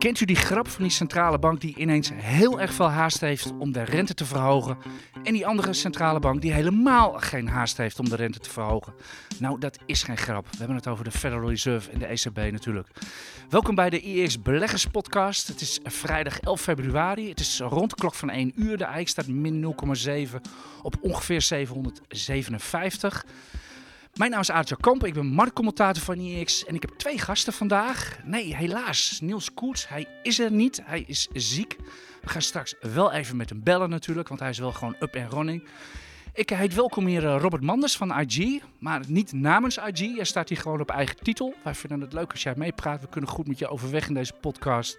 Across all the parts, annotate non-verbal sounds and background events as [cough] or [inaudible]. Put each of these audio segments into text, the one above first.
Kent u die grap van die centrale bank die ineens heel erg veel haast heeft om de rente te verhogen? En die andere centrale bank die helemaal geen haast heeft om de rente te verhogen? Nou, dat is geen grap. We hebben het over de Federal Reserve en de ECB natuurlijk. Welkom bij de IEX Beleggers Podcast. Het is vrijdag 11 februari. Het is rond de klok van 1 uur. De EIK staat min 0,7 op ongeveer 757. Mijn naam is Aartje Kamp, ik ben marktcommentator van IX en ik heb twee gasten vandaag. Nee, helaas, Niels Koets, hij is er niet, hij is ziek. We gaan straks wel even met hem bellen natuurlijk, want hij is wel gewoon up en running. Ik heet welkom hier eh, Robert Manders van IG, maar niet namens IG. Hij staat hier gewoon op eigen titel. Wij vinden het leuk als jij meepraat. We kunnen goed met je overweg in deze podcast.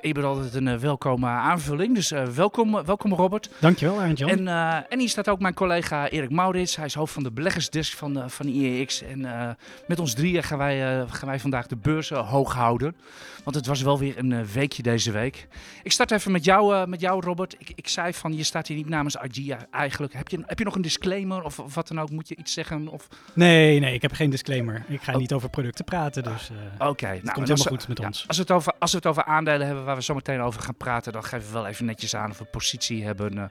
je bent altijd een uh, welkome aanvulling. Dus uh, welkom, welkom Robert. Dankjewel Arjan. En, en hier staat ook mijn collega Erik Maurits. Hij is hoofd van de beleggersdesk van, van IEX. En met ons drieën gaan wij, gaan wij vandaag de beurzen hoog houden. Want het was wel weer een weekje deze week. Ik start even met jou, met jou Robert. Ik, ik zei van, je staat hier niet namens IG eigenlijk. Heb je, heb je nog een disclaimer of, of, wat dan ook? Moet je iets zeggen? Of... Nee, nee, ik heb geen disclaimer. Ik ga oh. niet over producten praten, dus uh, oké. Okay. Nou, komt helemaal goed met ons. Als we, het over, als we het over aandelen hebben waar we zo meteen over gaan praten, dan geven we wel even netjes aan of we positie hebben. Uh,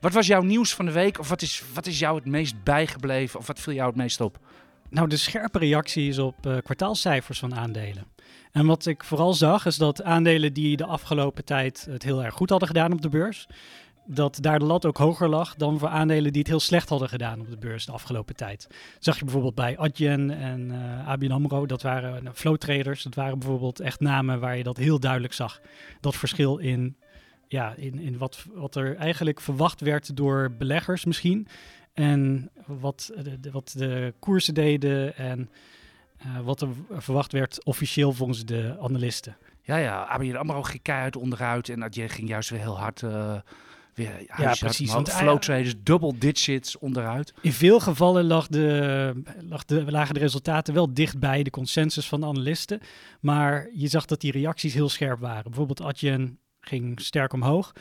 wat was jouw nieuws van de week? Of wat is, wat is jou het meest bijgebleven? Of wat viel jou het meest op? Nou, de scherpe reactie is op uh, kwartaalcijfers van aandelen. En wat ik vooral zag, is dat aandelen die de afgelopen tijd het heel erg goed hadden gedaan op de beurs, dat daar de lat ook hoger lag dan voor aandelen die het heel slecht hadden gedaan op de beurs de afgelopen tijd. zag je bijvoorbeeld bij Adyen en uh, ABN AMRO, dat waren uh, flow traders, dat waren bijvoorbeeld echt namen waar je dat heel duidelijk zag. Dat verschil in, ja, in, in wat, wat er eigenlijk verwacht werd door beleggers misschien. En wat de, wat de koersen deden en uh, wat er verwacht werd officieel volgens de analisten. Ja, ja, ABN AMRO ging keihard onderuit en Adyen ging juist weer heel hard weer ja, precies. Want flow traders, double digits onderuit. In veel gevallen lag de, lag de, lagen de resultaten wel dichtbij de consensus van de analisten. Maar je zag dat die reacties heel scherp waren. Bijvoorbeeld Adyen ging sterk omhoog.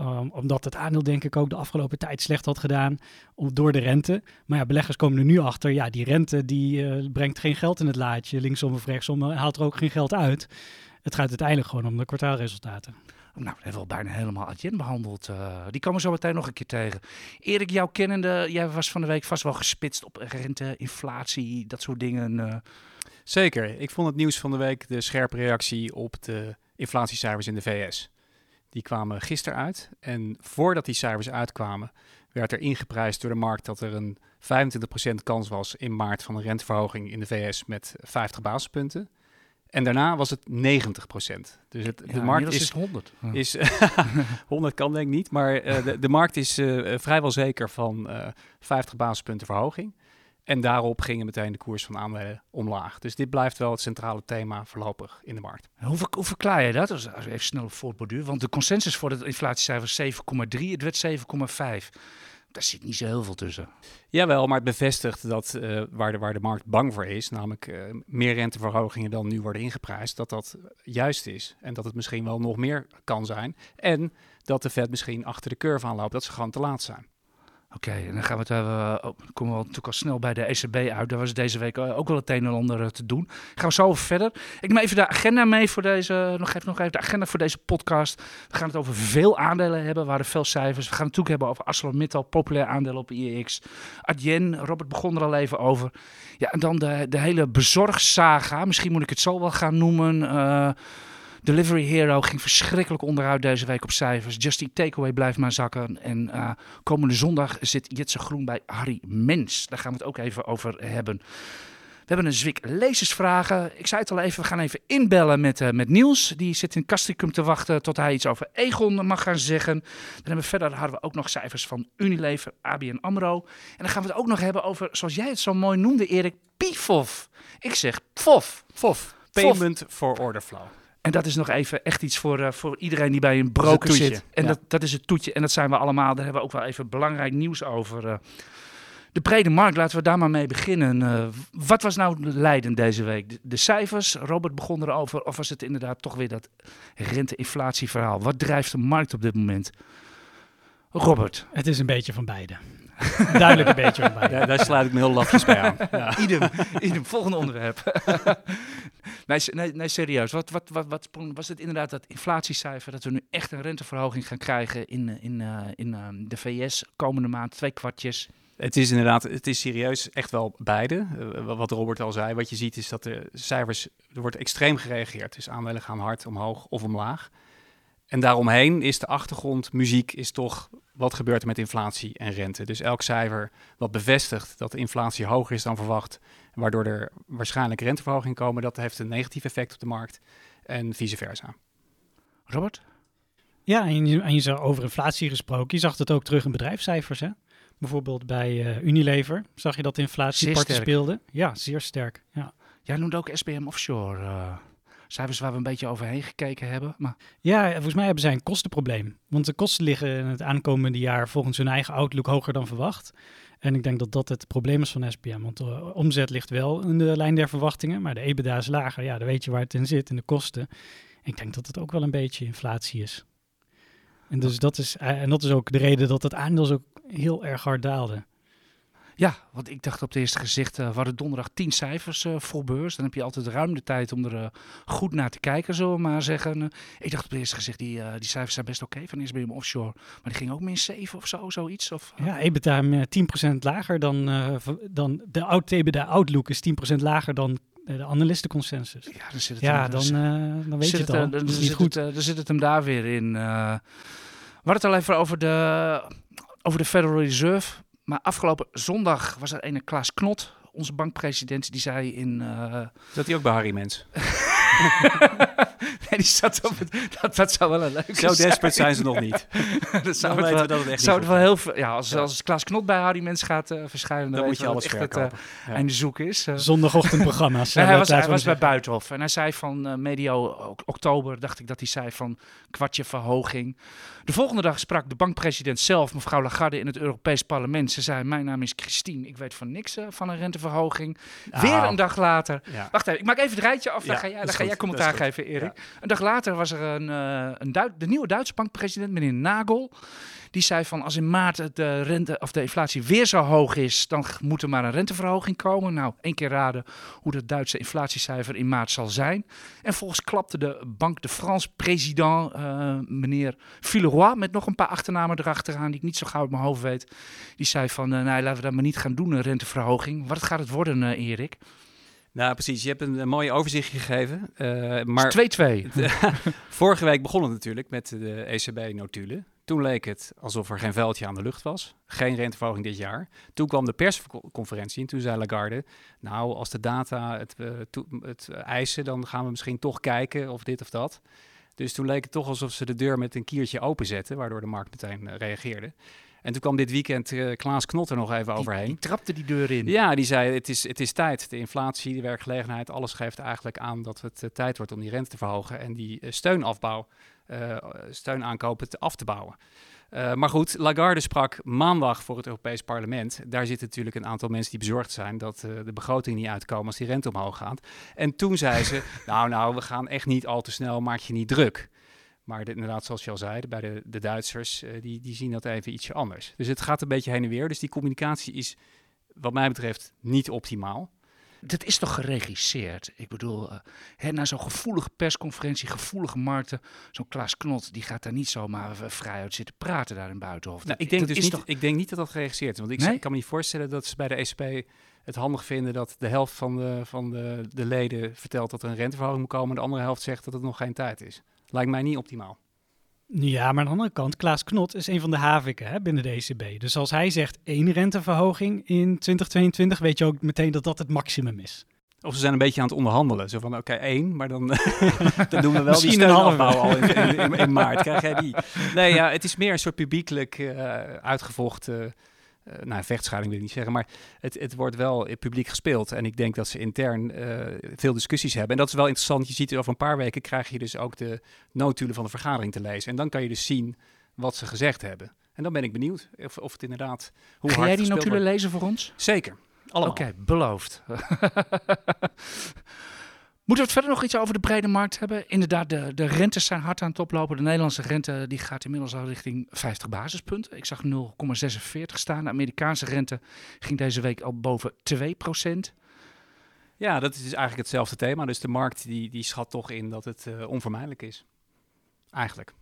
Um, omdat het aandeel denk ik ook de afgelopen tijd slecht had gedaan om, door de rente. Maar ja, beleggers komen er nu achter, ja, die rente die uh, brengt geen geld in het laadje, linksom of rechtsom, haalt er ook geen geld uit. Het gaat uiteindelijk gewoon om de kwartaalresultaten. Nou, we hebben al bijna helemaal Adyen behandeld. Uh, die komen zo meteen nog een keer tegen. Erik, jouw kennende, jij was van de week vast wel gespitst op rente, inflatie, dat soort dingen. Uh. Zeker. Ik vond het nieuws van de week de scherpe reactie op de inflatiecijfers in de VS. Die kwamen gisteren uit. En voordat die cijfers uitkwamen, werd er ingeprijsd door de markt dat er een 25% kans was in maart van een renteverhoging in de VS met 50 basispunten. En daarna was het 90 Dus het, de markt is, 100. Is, 100 [laughs] kan denk ik niet, maar uh, de, de, markt is uh, vrijwel zeker van uh, 50 basispunten verhoging. En daarop gingen meteen de koers van aandelen omlaag. Dus dit blijft wel het centrale thema voorlopig in de markt. Hoe, hoe verklaar je dat? Als even snel voortborduren. Want de consensus voor de inflatiecijfer was 7,3, het werd 7,5 daar zit niet zo heel veel tussen. Jawel, maar het bevestigt dat uh, waar, de, waar de markt bang voor is, namelijk uh, meer renteverhogingen dan nu worden ingeprijsd, dat dat juist is. En dat het misschien wel nog meer kan zijn. En dat de Fed misschien achter de curve aanloopt, dat ze gewoon te laat zijn. Oké, en dan gaan we het hebben, oh, komen we natuurlijk al snel bij de ECB uit. Daar was deze week ook wel het een en ander te doen. Gaan we zo verder. Ik neem even de agenda mee voor deze, nog even, nog even de agenda voor deze podcast. We gaan het over veel aandelen hebben, waar er veel cijfers. We gaan het natuurlijk hebben over ArcelorMittal, populair aandeel op IEX. Adyen, Robert begon er al even over. Ja, en dan de, de hele bezorgsaga. Misschien moet ik het zo wel gaan noemen. Uh, Delivery Hero ging verschrikkelijk onderuit deze week op cijfers. Just Eat Takeaway blijft maar zakken. En uh, komende zondag zit Jitse Groen bij Harry Mens. Daar gaan we het ook even over hebben. We hebben een zwik lezersvragen. Ik zei het al even, we gaan even inbellen met, uh, met Niels. Die zit in Castricum te wachten tot hij iets over Egon mag gaan zeggen. Dan hebben we verder hadden we ook nog cijfers van Unilever, ABN AMRO. En dan gaan we het ook nog hebben over, zoals jij het zo mooi noemde Erik, PIFOF. Ik zeg PFOF. FOF. Payment for Order Flow. En dat is nog even echt iets voor, uh, voor iedereen die bij een broker zit. En dat, dat is het toetje. En dat zijn we allemaal. Daar hebben we ook wel even belangrijk nieuws over. Uh, de brede markt, laten we daar maar mee beginnen. Uh, wat was nou leidend deze week? De, de, cijfers, Robert begon erover. Of was het inderdaad toch weer dat rente-inflatieverhaal? Wat drijft de markt op dit moment? Robert. Het is een beetje van beide. [laughs] Duidelijk een beetje daar sluit ik me heel lafjes bij aan. [laughs] Ja. Idem, idem, volgende onderwerp. [laughs] Nee, nee, nee serieus. Wat, wat, wat, wat sprong- was het inderdaad dat inflatiecijfer dat we nu echt een renteverhoging gaan krijgen in, eh, in, eh, in eh, de VS komende maand, twee kwartjes? Het is inderdaad, het is serieus echt wel beide. Eh, wat Robert al zei, wat je ziet is dat de cijfers, er wordt extreem gereageerd. Dus aandelen gaan hard omhoog of omlaag. En daaromheen is de achtergrond, muziek, is toch wat gebeurt er met inflatie en rente. Dus elk cijfer wat bevestigt dat de inflatie hoger is dan verwacht, waardoor er waarschijnlijk renteverhogingen komen, dat heeft een negatief effect op de markt en vice versa. Robert? Ja, en je, en je zag over inflatie gesproken. Je zag het ook terug in bedrijfscijfers. Hè? Bijvoorbeeld bij eh, Unilever zag je dat de inflatie parten speelde. Ja, zeer sterk. Ja. Jij noemde ook SBM Offshore. eh, cijfers waar we een beetje overheen gekeken hebben. Maar ja, volgens mij hebben zij een kostenprobleem. Want de kosten liggen in het aankomende jaar volgens hun eigen outlook hoger dan verwacht. En ik denk dat dat het probleem is van SBM. Want de omzet ligt wel in de lijn der verwachtingen, maar de EBITDA is lager. Ja, dan weet je waar het in zit, in de kosten. Ik denk dat het ook wel een beetje inflatie is. En, dus dat is, eh, en dat is ook de reden dat het aandeel zo heel erg hard daalde. Ja, want ik dacht op het eerste gezicht, eh we hadden donderdag tien cijfers eh vol beurs. Dan heb je altijd ruim de tijd om er eh, goed naar te kijken, zullen we maar zeggen. Ik dacht op het eerste gezicht, die, die cijfers zijn best oké van SBM Offshore. Maar die ging ook min 7 of zo, zoiets. Of, Ja, EBITDA eh, 10% lager dan, dan de out, EBITDA outlook is 10% lager dan de analistenconsensus. ja, dan zit het Ja, hem- dan, eh, dan weet je het al. Dan, is niet het, goed. dan zit het hem daar weer in. we hadden het al even over de, over de Federal Reserve. Maar afgelopen zondag was er een Klaas Knot, onze bankpresident, die zei in... eh, Zat hij ook bij Harry Mens? [laughs] nee, die zat op het... Dat, dat zou wel een leuke Zo zijn. desperate zijn ze nog niet. [laughs] dat zou Dan het wel, we dat het echt zou het wel heel veel... Ja, als, Ja. als Klaas Knot bij Harry Mens gaat eh, verschijnen... Dan moet je alles echt het verkopen. Ja. uh, einde zoek is. eh. Zondagochtendprogramma's. Nee, hij dat was, hij was bij. Buitenhof en hij zei van medio ok- oktober, dacht ik dat hij zei van kwartje verhoging. De volgende dag sprak de bankpresident zelf, mevrouw Lagarde, in het Europees Parlement. Ze zei, mijn naam is Christine, ik weet van niks eh, van een renteverhoging. Weer Ah, een dag later, Ja. wacht even, ik maak even het rijtje af, dan Ja, ga jij, dan ga jij commentaar geven, Erik. Een dag later was er een, eh, een Duit- de nieuwe Duitse bankpresident, meneer Nagel. Die zei van als in maart de, rente, of de inflatie weer zo hoog is, dan moet er maar een renteverhoging komen. Nou, één keer raden hoe dat Duitse inflatiecijfer in maart zal zijn. En volgens klapte de Bank de France president, eh, meneer Villeroy, met nog een paar achternamen erachteraan die ik niet zo gauw uit mijn hoofd weet. Die zei van, eh nee, laten we dat maar niet gaan doen, een renteverhoging. Wat gaat het worden, eh, Erik? Nou, precies. Je hebt een, een mooi overzichtje gegeven. eh, Maar... maar [laughs] 2-2. vorige week begon het natuurlijk met de ECB-notulen. Toen leek het alsof er geen veldje aan de lucht was. Geen renteverhoging dit jaar. Toen kwam de persconferentie en toen zei Lagarde... nou, als de data het, eh, het eisen, dan gaan we misschien toch kijken of dit of dat. Dus toen leek het toch alsof ze de deur met een kiertje openzetten... waardoor de markt meteen eh, reageerde. En toen kwam dit weekend eh, Klaas Knot er nog even overheen. Die, trapte die deur in. Ja, die zei het is, het is tijd. De inflatie, de werkgelegenheid, alles geeft eigenlijk aan dat het tijd wordt om die rente te verhogen en die steunafbouw, steunaankopen te, af te bouwen. Eh, maar goed, Lagarde sprak maandag voor het Europees Parlement. Daar zitten natuurlijk een aantal mensen die bezorgd zijn dat eh, de begroting niet uitkomen als die rente omhoog gaat. En toen zei ze, [laughs] nou nou, we gaan echt niet al te snel, maak je niet druk. Maar de- inderdaad, zoals je al zei, bij de, de Duitsers, eh, die, die zien dat even ietsje anders. Dus het gaat een beetje heen en weer. Dus die communicatie is wat mij betreft niet optimaal. Dat is toch geregisseerd? Ik bedoel, hè, na zo'n gevoelige persconferentie, gevoelige markten, zo'n Klaas Knot, die gaat daar niet zomaar vrij uit zitten praten daar in Buitenhof. Nou, ik, denk dat dus is niet, toch- ik denk niet dat dat geregisseerd is. Want ik, Nee? kan me niet voorstellen dat ze bij de ECB het handig vinden dat de helft van de, van de, de leden vertelt dat er een renteverhoging moet komen. En de andere helft zegt dat het nog geen tijd is. Lijkt mij niet optimaal. Ja, maar aan de andere kant, Klaas Knot is een van de haviken hè, binnen de ECB. Dus als hij zegt één renteverhoging in 2022, weet je ook meteen dat dat het maximum is. Of ze zijn een beetje aan het onderhandelen. Zo van, oké, één, maar dan, [laughs] dan doen we wel Misschien die steunafbouw al in, in, in, in maart. Krijg jij die? Nee, ja, het is meer een soort publiekelijk eh, uitgevochten... eh, nou, vechtscheiding wil ik niet zeggen, maar het, het wordt wel in publiek gespeeld. En ik denk dat ze intern eh, veel discussies hebben. En dat is wel interessant. Je ziet over een paar weken krijg je dus ook de notulen van de vergadering te lezen. En dan kan je dus zien wat ze gezegd hebben. En dan ben ik benieuwd of, of het inderdaad... Hoe Ga hard jij die notulen lezen voor ons? Zeker. Oké, beloofd. [laughs] Moeten we het verder nog iets over de brede markt hebben? Inderdaad, de, de rentes zijn hard aan het oplopen. De Nederlandse rente die gaat inmiddels al richting 50 basispunten. Ik zag 0,46 staan. De Amerikaanse rente ging deze week al boven 2 procent. Ja, dat is dus eigenlijk hetzelfde thema. Dus de markt die, die schat toch in dat het uh, onvermijdelijk is. Eigenlijk.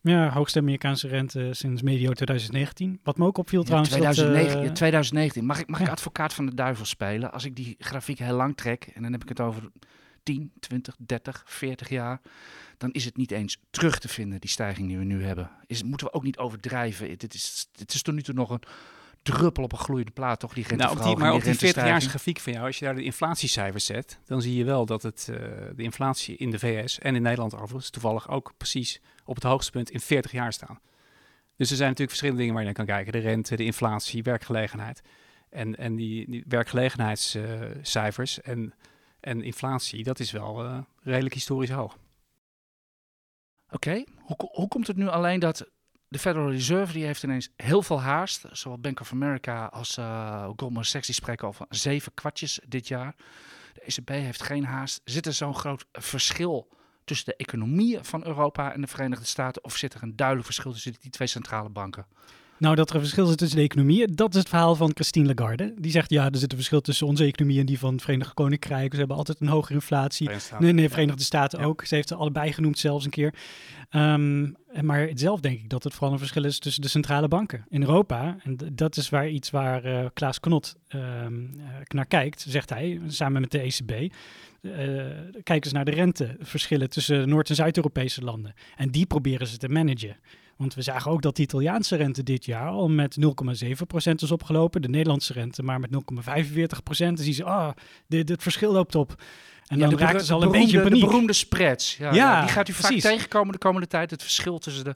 Ja, hoogste Amerikaanse rente sinds medio 2019. Wat me ook opviel ja, trouwens... 2019, dat, uh, 2019. Mag ik, mag ja. ik advocaat van de duivel spelen? Als ik die grafiek heel lang trek, en dan heb ik het over 10, 20, 30, 40 jaar... dan is het niet eens terug te vinden, die stijging die we nu hebben. Is, moeten we ook niet overdrijven. Dit is, dit is tot nu toe nog een druppel op een gloeiende plaat, toch? Die nou, op die, maar op die 40-jaars grafiek van jou, als je daar de inflatiecijfers zet, dan zie je wel dat het, uh, de inflatie in de VS en in Nederland overigens toevallig ook precies op het hoogste punt in 40 jaar staan. Dus er zijn natuurlijk verschillende dingen waar je naar kan kijken. De rente, de inflatie, werkgelegenheid. En, en die, die werkgelegenheidscijfers uh, en, en inflatie, dat is wel uh, redelijk historisch hoog. Oké, hoe, hoe komt het nu alleen dat de Federal Reserve die heeft ineens heel veel haast. Zowel Bank of America als uh, Goldman Sachs die spreken van zeven kwartjes dit jaar. De ECB heeft geen haast. Zit er zo'n groot verschil tussen de economieën van Europa en de Verenigde Staten? Of zit er een duidelijk verschil tussen die twee centrale banken? Nou, dat er een verschil zit tussen de economieën, dat is het verhaal van Christine Lagarde. Die zegt, ja, er zit een verschil tussen onze economie en die van het Verenigd Koninkrijk. Ze hebben altijd een hogere inflatie. Nee, nee, Verenigde Staten ook. Ze heeft ze allebei genoemd zelfs een keer. Um, maar zelf denk ik dat het vooral een verschil is tussen de centrale banken in Europa. En dat is waar iets waar uh, Klaas Knot um, naar kijkt, zegt hij, samen met de ECB. Uh, kijken ze naar de renteverschillen tussen Noord- en Zuid-Europese landen. En die proberen ze te managen. Want we zagen ook dat de Italiaanse rente dit jaar al met 0,7% is opgelopen. De Nederlandse rente maar met 0,45%. Dan zien ze, ah, dit, dit verschil loopt op. En dan ja, raakt ze al een beetje paniek. De beroemde spreads. Ja, ja, die gaat u precies. vaak tegenkomen de komende tijd. Het verschil tussen de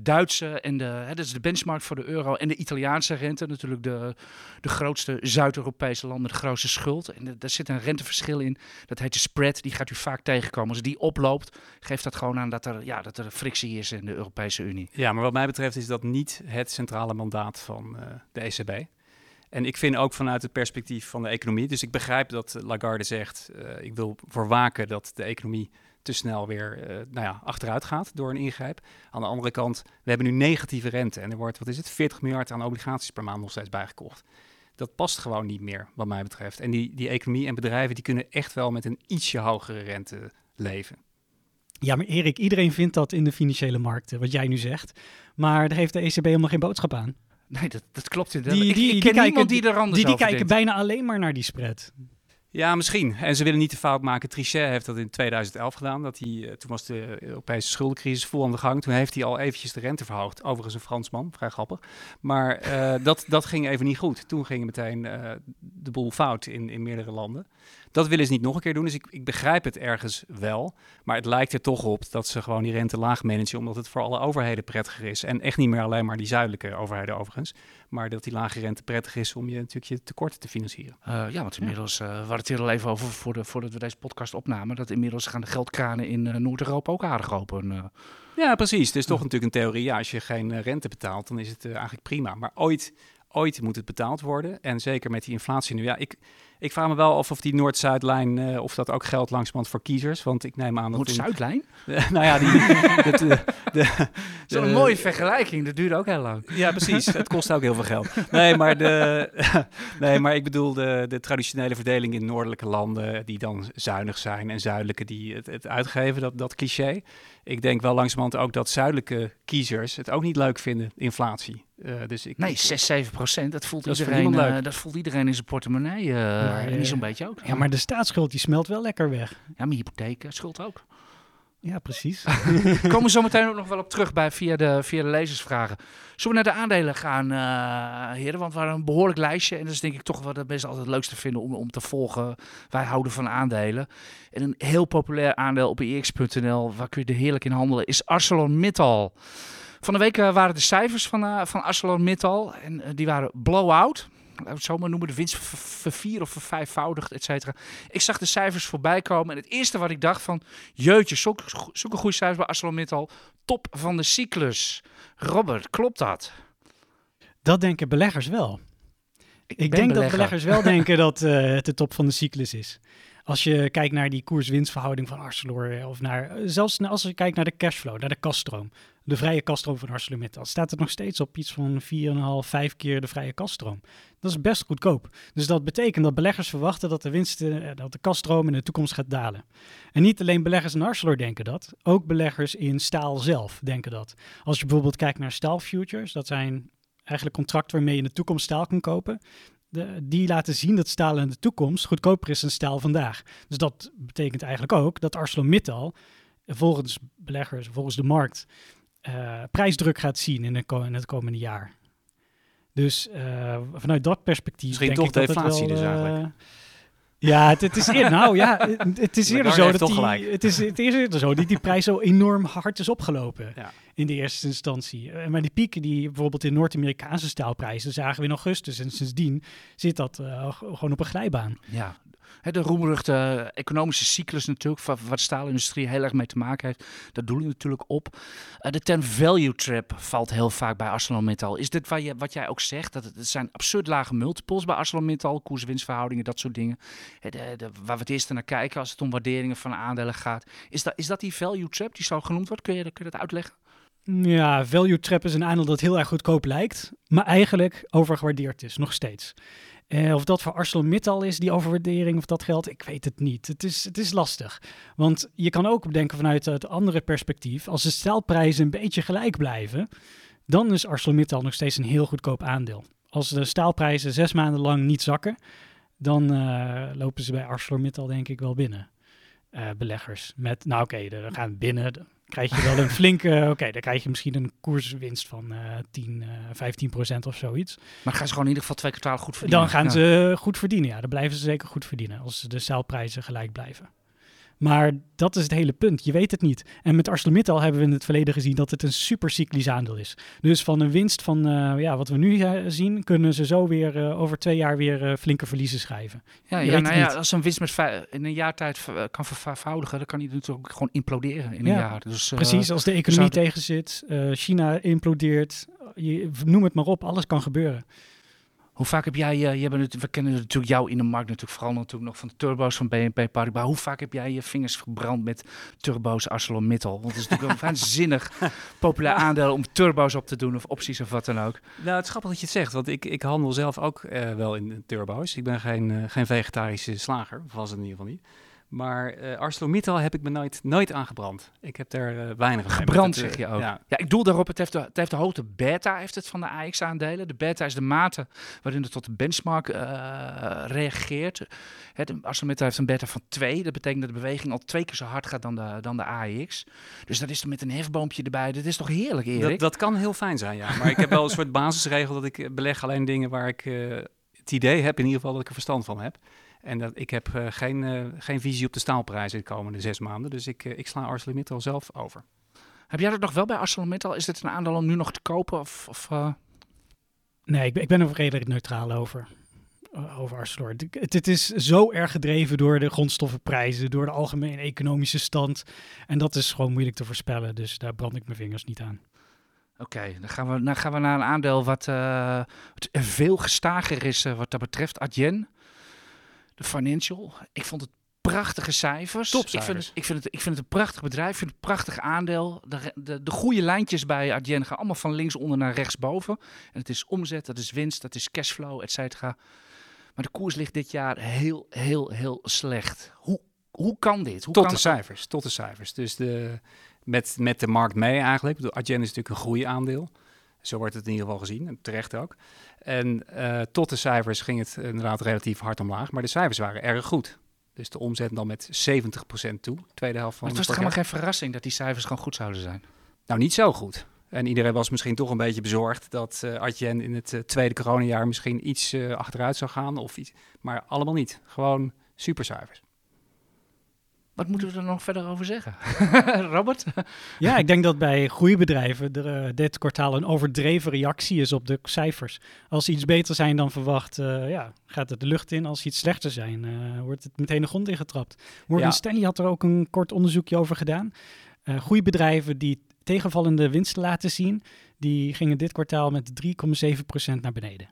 Duitse en de, hè, dat is de benchmark voor de euro en de Italiaanse rente. Natuurlijk de, de grootste Zuid-Europese landen, de grootste schuld. En daar zit een renteverschil in. Dat heet de spread. Die gaat u vaak tegenkomen. Als die oploopt, geeft dat gewoon aan dat er, ja, dat er frictie is in de Europese Unie. Ja, maar wat mij betreft is dat niet het centrale mandaat van uh, de ECB. En ik vind ook vanuit het perspectief van de economie. Dus ik begrijp dat Lagarde zegt: uh, ik wil voor waken dat de economie te snel weer uh, nou ja, achteruit gaat door een ingrijp. Aan de andere kant, we hebben nu negatieve rente en er wordt, wat is het, 40 miljard aan obligaties per maand nog steeds bijgekocht. Dat past gewoon niet meer, wat mij betreft. En die, die economie en bedrijven die kunnen echt wel met een ietsje hogere rente leven. Ja, maar Erik, iedereen vindt dat in de financiële markten, wat jij nu zegt. Maar daar heeft de ECB helemaal geen boodschap aan. Nee, dat, dat klopt inderdaad. Die, die, ik, ken die die er anders Die, die kijken bijna alleen maar naar die spread. Ja, misschien. En ze willen niet de fout maken. Trichet heeft dat in 2011 gedaan. Dat hij, uh, toen was de Europese schuldencrisis vol aan de gang. Toen heeft hij al eventjes de rente verhoogd. Overigens een Fransman, vrij grappig. Maar uh, [laughs] dat, dat ging even niet goed. Toen ging meteen uh, de boel fout in, in meerdere landen. Dat willen ze niet nog een keer doen. Dus ik, ik begrijp het ergens wel. Maar het lijkt er toch op dat ze gewoon die rente laag managen. Omdat het voor alle overheden prettiger is. En echt niet meer alleen maar die zuidelijke overheden overigens. Maar dat die lage rente prettig is om je natuurlijk je tekorten te financieren. Uh, ja, want inmiddels, ja. Uh, we hadden het hier al even over voor de, voordat we deze podcast opnamen. Dat inmiddels gaan de geldkranen in uh, Noord-Europa ook aardig open. Ja, precies. Het is toch natuurlijk een theorie. Ja, als je geen rente betaalt, dan is het eigenlijk prima. Maar ooit, ooit moet het betaald worden. En zeker met die inflatie nu. Ja, ik ik vraag me wel af of die Noord-Zuidlijn, uh, of dat ook geldt langzamerhand voor kiezers. Want ik neem aan dat... Noord-Zuidlijn? [laughs] nou ja, die... [laughs] Zo'n mooie vergelijking, dat duurde ook heel lang. Ja, precies. Het kost ook heel veel geld. Nee, maar, de, [laughs] nee, maar ik bedoel de, de traditionele verdeling in noordelijke landen... die dan zuinig zijn en zuidelijke die het, het uitgeven, dat, dat cliché. Ik denk wel langzamerhand ook dat zuidelijke kiezers het ook niet leuk vinden, inflatie. Uh, dus ik, nee, 6, 7 procent, dat voelt, dat iedereen, uh, dat voelt iedereen in zijn portemonnee. Uh, maar, en niet zo'n beetje ook. Ja, maar de staatsschuld die smelt wel lekker weg. Ja, maar hypotheek, schuld ook. Ja, precies. [laughs] Komen we zo meteen ook nog wel op terug bij via de, via de lezersvragen. Zullen we naar de aandelen gaan, uh, heren? Want we hadden een behoorlijk lijstje. En dat is denk ik toch wat het best altijd het leukste vinden om, om te volgen. Wij houden van aandelen. En een heel populair aandeel op EX.nl, waar kun je er heerlijk in handelen, is ArcelorMittal. Van de week uh, waren de cijfers van, uh, van ArcelorMittal. En die waren blow-out laten we het zo maar noemen, de winst vervier of vervijfvoudigd, et cetera. Ik zag de cijfers voorbij komen en het eerste wat ik dacht van, jeutje, zulke, zulke goede cijfers bij ArcelorMittal, top van de cyclus. Robert, klopt dat? Dat denken beleggers wel. Ik, ik denk dat beleggers wel [laughs] denken dat uh, het de top van de cyclus is. Als je kijkt naar die koers-winstverhouding van Arcelor, of naar, zelfs als je kijkt naar de cashflow, naar de kaststroom, de vrije kaststroom van ArcelorMittal, staat het nog steeds op iets van 4,5, 5 keer de vrije kaststroom. Dat is best goedkoop. Dus dat betekent dat beleggers verwachten dat de winsten, eh, dat de kaststroom in de toekomst gaat dalen. En niet alleen beleggers in Arcelor denken dat, ook beleggers in staal zelf denken dat. Als je bijvoorbeeld kijkt naar staalfutures, dat zijn eigenlijk contracten waarmee je in de toekomst staal kan kopen. Die laten zien dat staal in de toekomst goedkoper is dan staal vandaag. Dus dat betekent eigenlijk ook dat ArcelorMittal volgens beleggers, volgens de markt, uh, prijsdruk gaat zien in, in, het komende jaar. Dus uh, vanuit dat perspectief. Misschien denk toch ik deflatie dat dus wel, eigenlijk. ja, het, het is eerder, nou ja, het is eerder zo dat die, het is, het is eerder zo dat die prijs zo enorm hard is opgelopen Ja. In de eerste instantie. Eh, Maar die pieken die bijvoorbeeld in Noord-Amerikaanse staalprijzen zagen we in augustus en sindsdien zit dat eh, gewoon op een glijbaan. Ja, de roemruchte economische cyclus natuurlijk, waar de staalindustrie heel erg mee te maken heeft. Dat doe je natuurlijk op. Eh, de ten value trap valt heel vaak bij ArcelorMittal. Is dit wat, je, wat jij ook zegt? Dat het, zijn absurd lage multiples bij ArcelorMittal, koers-winstverhoudingen, dat soort dingen. De, waar we het eerst naar kijken als het om waarderingen van aandelen gaat. Is dat, is dat die value trap die zo genoemd wordt? Kun je, kun je dat uitleggen? Ja, value trap is een aandeel dat heel erg goedkoop lijkt, maar eigenlijk overgewaardeerd is, nog steeds. Eh, of dat voor ArcelorMittal is, die overwaardering, of dat geldt, ik weet het niet. Het is, het is lastig. Want je kan ook bedenken vanuit het andere perspectief, als de staalprijzen een beetje gelijk blijven, dan is ArcelorMittal nog steeds een heel goedkoop aandeel. Als de staalprijzen zes maanden lang niet zakken, dan eh, lopen ze bij ArcelorMittal denk ik wel binnen. Eh, beleggers. Met, nou oké, dan gaan binnen, krijg je wel een flinke, [laughs] oké, dan krijg je misschien een koerswinst van eh 10, eh 15 procent of zoiets. Maar gaan ze gewoon in ieder geval twee kwartalen goed verdienen? Dan gaan Ja. ze goed verdienen, ja. Dan blijven ze zeker goed verdienen als de staalprijzen gelijk blijven. Maar dat is het hele punt. Je weet het niet. En met ArcelorMittal hebben we in het verleden gezien dat het een supercyclisch aandeel is. Dus van een winst van eh, ja, wat we nu eh, zien, kunnen ze zo weer eh, over twee jaar weer flinke verliezen schrijven. Ja, ja, nou ja, als een winst met in een jaar tijd kan vervoudigen, dan kan die natuurlijk ook gewoon imploderen in een Ja, jaar. Dus, Precies, als de economie zou- tegen zit, China implodeert, je, noem het maar op, alles kan gebeuren. Hoe vaak heb jij, eh, je bent het, we kennen natuurlijk jou in de markt natuurlijk vooral natuurlijk nog van de turbo's van BNP Paribas. Hoe vaak heb jij je vingers gebrand met turbo's ArcelorMittal? Want het is natuurlijk een [laughs] waanzinnig populair aandeel om turbo's op te doen of opties of wat dan ook. Nou, het is grappig dat je het zegt, want ik, ik handel zelf ook eh, wel in turbo's. Ik ben geen, eh, geen vegetarische slager, of was het in ieder geval niet. Maar eh ArcelorMittal heb ik me nooit, nooit aangebrand. Ik heb daar eh, weinig mee. Gebrand zeg je ook. Ja, Ja, ik doel daarop, het heeft, de, het heeft de hoogte beta heeft het van de AX-aandelen. De beta is de mate waarin het tot de benchmark eh, reageert. Het, ArcelorMittal heeft een beta van 2. Dat betekent dat de beweging al twee keer zo hard gaat dan de, dan de AX. Dus dat is dan met een hefboompje erbij. Dat is toch heerlijk, Erik? dat, dat kan heel fijn zijn, ja. Maar ik heb wel een soort basisregel dat ik beleg alleen dingen waar ik het idee heb in ieder geval dat ik er verstand van heb. En dat, ik heb eh, geen, eh, geen visie op de staalprijzen de komende zes maanden. Dus ik, eh, ik sla ArcelorMittal zelf over. Heb jij dat nog wel bij ArcelorMittal? Is dit een aandeel om nu nog te kopen? Of, of, eh, Nee, ik ben, ik ben er redelijk neutraal over. Over Arcelor. Het, het is zo erg gedreven door de grondstoffenprijzen, door de algemene economische stand. En dat is gewoon moeilijk te voorspellen. Dus daar brand ik mijn vingers niet aan. Oké, dan, gaan we, dan gaan we naar een aandeel wat eh, veel gestager is wat dat betreft. Adyen, financial. Ik vond het prachtige cijfers. Ik vind het, ik, vind het, ik vind het een prachtig bedrijf, ik vind het een prachtig aandeel. De, de, de goede lijntjes bij Adyen gaan allemaal van linksonder naar rechtsboven. En het is omzet, dat is winst, dat is cashflow, et cetera. Maar de koers ligt dit jaar heel, heel, heel slecht. Hoe, hoe kan dit? Hoe Tot kan de cijfers, tot de cijfers. Dus de, met, met de markt mee eigenlijk. Ik bedoel, Adyen is natuurlijk een groeiaandeel. Zo wordt het in ieder geval gezien, en terecht ook. En eh, tot de cijfers ging het inderdaad relatief hard omlaag. Maar de cijfers waren erg goed. Dus de omzet dan met 70% toe, tweede helft van Maar het was toch vorig helemaal geen verrassing dat die cijfers gewoon goed zouden zijn? Nou, niet zo goed. En iedereen was misschien toch een beetje bezorgd dat eh Adyen in het eh, tweede coronajaar misschien iets achteruit zou gaan. Of iets, maar allemaal niet. Gewoon supercijfers. Wat moeten we er nog verder over zeggen? [laughs] Robert? Ja, ik denk dat bij groeibedrijven er, eh, dit kwartaal een overdreven reactie is op de cijfers. Als ze iets beter zijn dan verwacht, eh, ja, gaat het de lucht in. Als ze iets slechter zijn, eh, wordt het meteen de grond ingetrapt. Morgan Ja. Stanley had er ook een kort onderzoekje over gedaan. Eh groeibedrijven die tegenvallende winsten laten zien, die gingen dit kwartaal met 3,7% naar beneden.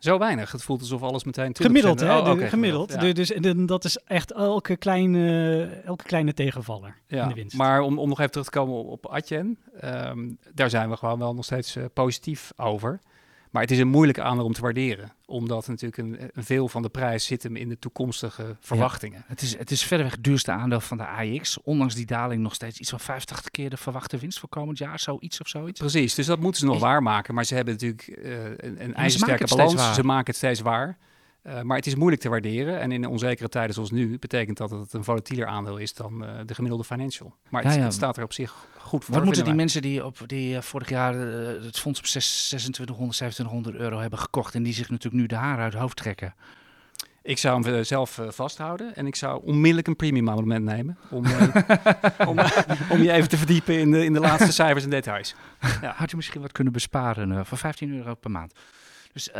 Zo weinig. Het voelt alsof alles meteen 20% Gemiddeld, hè? Oh, gemiddeld. ja. Dus dat is echt elke kleine, elke kleine tegenvaller in de winst. maar om, om nog even terug te komen op, op Adyen, ehm, daar zijn we gewoon wel nog steeds eh, positief over. Maar het is een moeilijke aandeel om te waarderen, omdat natuurlijk een, een veel van de prijs zit hem in de toekomstige verwachtingen. Het is, het is verreweg het duurste aandeel van de AX. Ondanks die daling nog steeds iets van 85 keer de verwachte winst voor komend jaar. Zoiets of zoiets. Precies, dus dat moeten ze nog Is- waarmaken. Maar ze hebben natuurlijk eh, een, een ijzersterke balans. Ze maken het steeds waar. Eh, maar het is moeilijk te waarderen. En in onzekere tijden zoals nu betekent dat dat het een volatieler aandeel is dan eh, de gemiddelde financial. Maar het, Ja, ja. het staat er op zich goed voor. Wat moeten die wij. mensen die, op, die eh, vorig jaar eh, het fonds op 6 2600, 2700 euro hebben gekocht en die zich natuurlijk nu de haren uit het hoofd trekken? Ik zou hem eh, zelf vasthouden en ik zou onmiddellijk een premium abonnement nemen om, [laughs] om, om je even te verdiepen in de, in de laatste cijfers en details. [laughs] Ja. Had je misschien wat kunnen besparen voor 15 euro per maand. Dus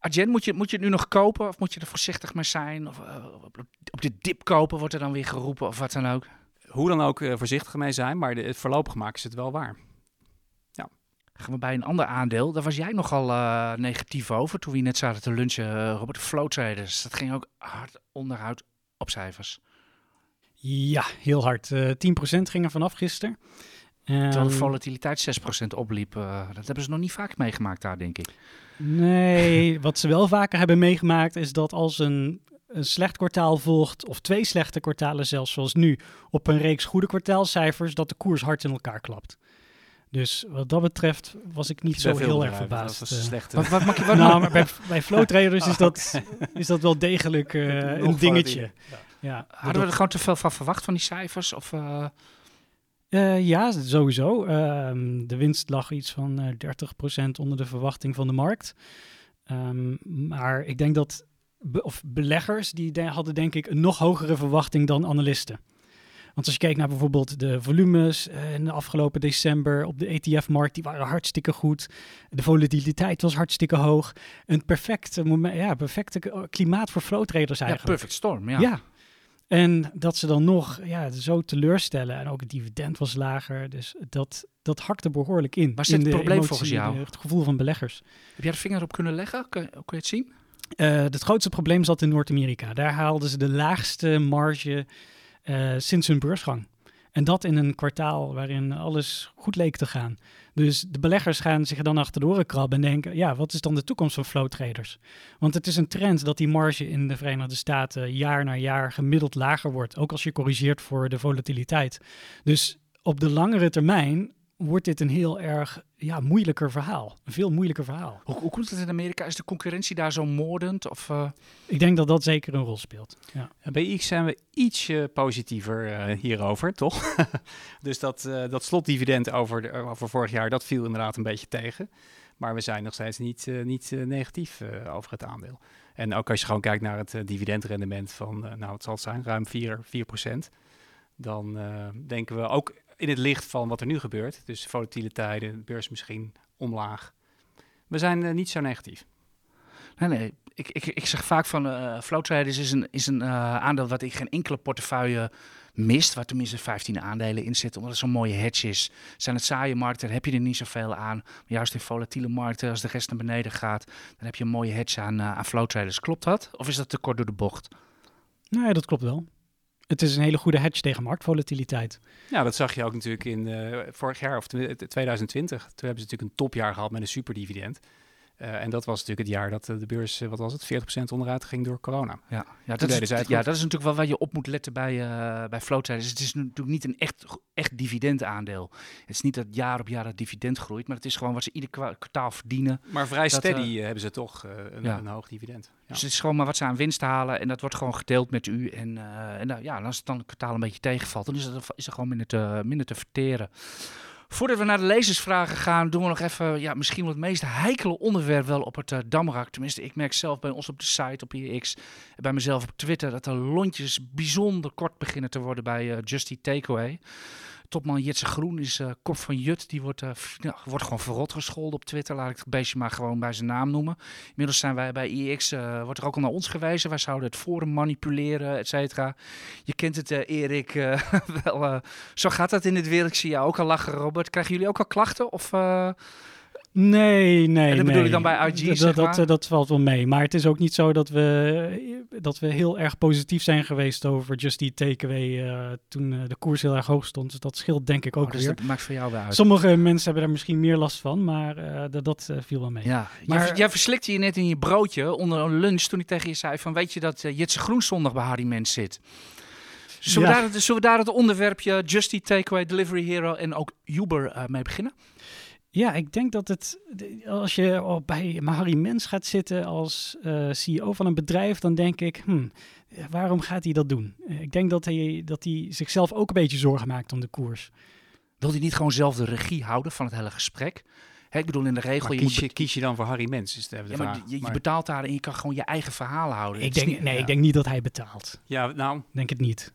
Arjen, moet je, moet je het nu nog kopen of moet je er voorzichtig mee zijn? Of op, op de dip kopen wordt er dan weer geroepen of wat dan ook? Hoe dan ook eh, voorzichtig mee zijn, maar de, het voorlopig maken ze het wel waar. Gaan we bij een ander aandeel. Daar was jij nogal eh, negatief over toen we net zaten te lunchen. eh, Robert, de flow traders. Dat ging ook hard onderhoud op cijfers. Ja, heel hard. Eh 10% ging er vanaf gisteren. Terwijl de Ehm, volatiliteit 6% opliep. dat hebben ze nog niet vaak meegemaakt daar, denk ik. Nee, wat ze wel vaker hebben meegemaakt is dat als een, een slecht kwartaal volgt, of twee slechte kwartalen zelfs zoals nu, op een reeks goede kwartaalcijfers, dat de koers hard in elkaar klapt. Dus wat dat betreft was ik niet zo heel erg verbaasd. Dat was eh. slechte. Wat, wat mag je wat [laughs] nou, maar bij, bij flow traders is, Oh, dat, [laughs] is dat wel degelijk eh, een dingetje. Ja, Hadden we er gewoon te veel van verwacht van die cijfers? Of, eh, Eh, ja, sowieso. Ehm, de winst lag iets van eh 30% onder de verwachting van de markt. Ehm, maar ik denk dat be- of beleggers die de- hadden denk ik een nog hogere verwachting dan analisten. Want als je kijkt naar bijvoorbeeld de volumes eh, in de afgelopen december op de ETF-markt, die waren hartstikke goed. De volatiliteit was hartstikke hoog. Een perfecte, moment, ja, perfecte klimaat voor flow traders ja, eigenlijk. perfect storm. Ja. Ja. En dat ze dan nog ja, zo teleurstellen. En ook het dividend was lager. Dus dat, dat hakte behoorlijk in. Waar zit in het probleem emotie, volgens jou? Het gevoel van beleggers. Heb jij de vinger op kunnen leggen? Kun, kun je het zien? Eh, het grootste probleem zat in Noord-Amerika. Daar haalden ze de laagste marge eh, sinds hun beursgang. En dat in een kwartaal waarin alles goed leek te gaan. Dus de beleggers gaan zich dan achter de oren krabben en denken: ja, wat is dan de toekomst van flow traders? Want het is een trend dat die marge in de Verenigde Staten jaar na jaar gemiddeld lager wordt. Ook als je corrigeert voor de volatiliteit. Dus op de langere termijn wordt dit een heel erg ja, moeilijker verhaal. Een veel moeilijker verhaal. Hoe, hoe komt het in Amerika? Is de concurrentie daar zo moordend? Of, eh, Ik denk dat dat zeker een rol speelt. Ja. Bij X zijn we ietsje positiever eh, hierover, toch? [laughs] dus dat, eh, dat slotdividend over, de, over vorig jaar, dat viel inderdaad een beetje tegen. Maar we zijn nog steeds niet, niet negatief eh, over het aandeel. En ook als je gewoon kijkt naar het dividendrendement van, nou het zal het zijn, ruim 4, 4% Dan eh, denken we ook in het licht van wat er nu gebeurt. Dus volatiele tijden, de beurs misschien omlaag. We zijn eh, niet zo negatief. Nee, nee. Ik, ik, ik zeg vaak van eh flow traders is een, is een eh, aandeel wat ik geen enkele portefeuille mist. Waar tenminste 15 aandelen in zitten. Omdat het zo'n mooie hedge is. Zijn het saaie markten, heb je er niet zoveel aan. Maar juist in volatiele markten, als de rest naar beneden gaat, dan heb je een mooie hedge aan, eh, aan flow traders. Klopt dat? Of is dat te kort door de bocht? Ja, dat klopt wel. Het is een hele goede hedge tegen marktvolatiliteit. Ja, dat zag je ook natuurlijk in eh, vorig jaar of tw- 2020. Toen hebben ze natuurlijk een topjaar gehad met een superdividend. Eh, en dat was natuurlijk het jaar dat eh, de beurs, eh, wat was het, 40% onderuit ging door corona. Ja, ja, dat, is, het ja dat is natuurlijk wel waar je op moet letten bij, eh bij traders. Het is natuurlijk niet een echt, echt dividendaandeel. Het is niet dat jaar op jaar dat dividend groeit, maar het is gewoon wat ze ieder kwa- kwartaal verdienen. Maar vrij Dat, steady hebben ze toch een, ja. een hoog dividend. Ja. Dus het is gewoon maar wat ze aan winst halen en dat wordt gewoon gedeeld met u. En, en nou, ja, en als het dan een kwartaal een beetje tegenvalt, dan is, het, is er gewoon minder te, minder te verteren. Voordat we naar de lezersvragen gaan, doen we nog even ja, misschien wel het meest heikele onderwerp wel op het uh, Damrak. Tenminste, ik merk zelf bij ons op de site, op IX, en bij mezelf op Twitter, dat de lontjes bijzonder kort beginnen te worden bij uh, Justy Takeaway. Topman Jitse Groen is uh, kop van Jut. Die wordt, uh, nou, wordt gewoon verrot gescholden op Twitter. Laat ik het beestje maar gewoon bij zijn naam noemen. Inmiddels zijn wij bij IX, uh, wordt er ook al naar ons gewezen. Wij zouden het forum manipuleren, et cetera. Je kent het, Erik. [laughs] wel, zo gaat dat in het wereld. Ik zie jou ook al lachen, Robert. Krijgen jullie ook al klachten? Of, Nee, nee. En dat bedoel nee. ik dan bij IG, Dat, zeg maar? dat, dat valt wel mee. Maar het is ook niet zo dat we, dat we heel erg positief zijn geweest over Just Eat Takeaway uh, toen uh, de koers heel erg hoog stond. Dus dat scheelt denk ik ook oh, dus weer. dat maakt voor jou wel uit. Sommige mensen hebben daar misschien meer last van, maar uh, dat, dat viel wel mee. Ja, Maar- jij, jij verslikte je net in je broodje onder een lunch toen ik tegen je zei van weet je dat Jitse Groenzondag bij Harry Mens zit. Zullen, Ja. we daar, zullen we daar het onderwerpje Just Eat Takeaway, Delivery Hero en ook Uber mee beginnen? Ja, ik denk dat het, als je bij Harry Mens gaat zitten als eh, CEO van een bedrijf, dan denk ik, hm, waarom gaat hij dat doen? Eh, Ik denk dat hij, dat hij zichzelf ook een beetje zorgen maakt om de koers. Wil hij niet gewoon zelf de regie houden van het hele gesprek? Hè, ik bedoel in de regel, Maar je, kies, je, kies je dan voor Harry Mens, is de, de ja, maar je, betaalt daar en je kan gewoon je eigen verhaal houden. Ik denk, niet- nee, ja. ik denk niet dat hij betaalt. ja, nou, Ik denk het niet.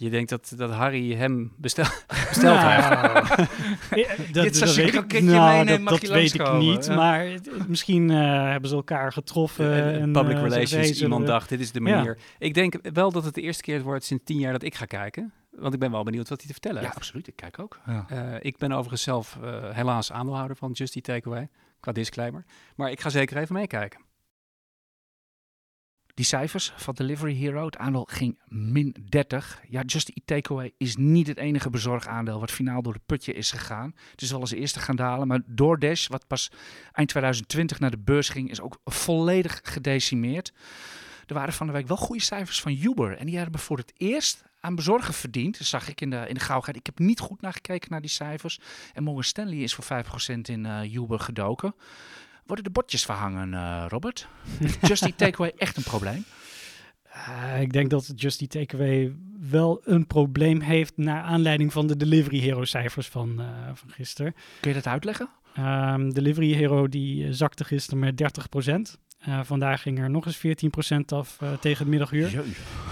Je denkt dat, dat Harry hem bestel, [laughs] besteld heeft. heeft. [laughs] Dit zou weet zeker ik- nou, meenemen, dat, mag dat je weet ik niet. ja. Maar het- misschien eh, hebben ze elkaar getroffen. Eh, en, Public relations, iemand dacht, dit is de Ja. manier. Ik denk wel dat het de eerste keer wordt sinds tien jaar dat ik ga kijken. Want ik ben wel benieuwd wat hij te vertellen Ja, heeft. absoluut. Ik kijk ook. Ja. Eh, ik ben overigens zelf helaas aandeelhouder van Just Eat Takeaway, qua disclaimer. Maar ik ga zeker even meekijken. Die cijfers van Delivery Hero, het aandeel ging min 30. Ja, Just Eat Takeaway is niet het enige bezorgaandeel wat finaal door de putje is gegaan. Het is wel als eerste gaan dalen, maar DoorDash, wat pas eind 2020 naar de beurs ging, is ook volledig gedecimeerd. Er waren van de week wel goede cijfers van Uber en die hebben voor het eerst aan bezorgen verdiend. Dat zag ik in de, in de gauwigheid. Ik heb niet goed naar gekeken naar die cijfers. En Morgan Stanley is voor 5% in eh, Uber gedoken. Worden de bordjes verhangen, eh, Robert? [laughs] Just Eat Takeaway echt een probleem? Ah, ik denk dat Just Eat Takeaway wel een probleem heeft naar aanleiding van de Delivery Hero cijfers van, eh, van gisteren. Kun je dat uitleggen? Ehm, Delivery Hero die eh, zakte gisteren met 30%. Eh, vandaag ging er nog eens 14% af eh, tegen het middaguur. Jeu.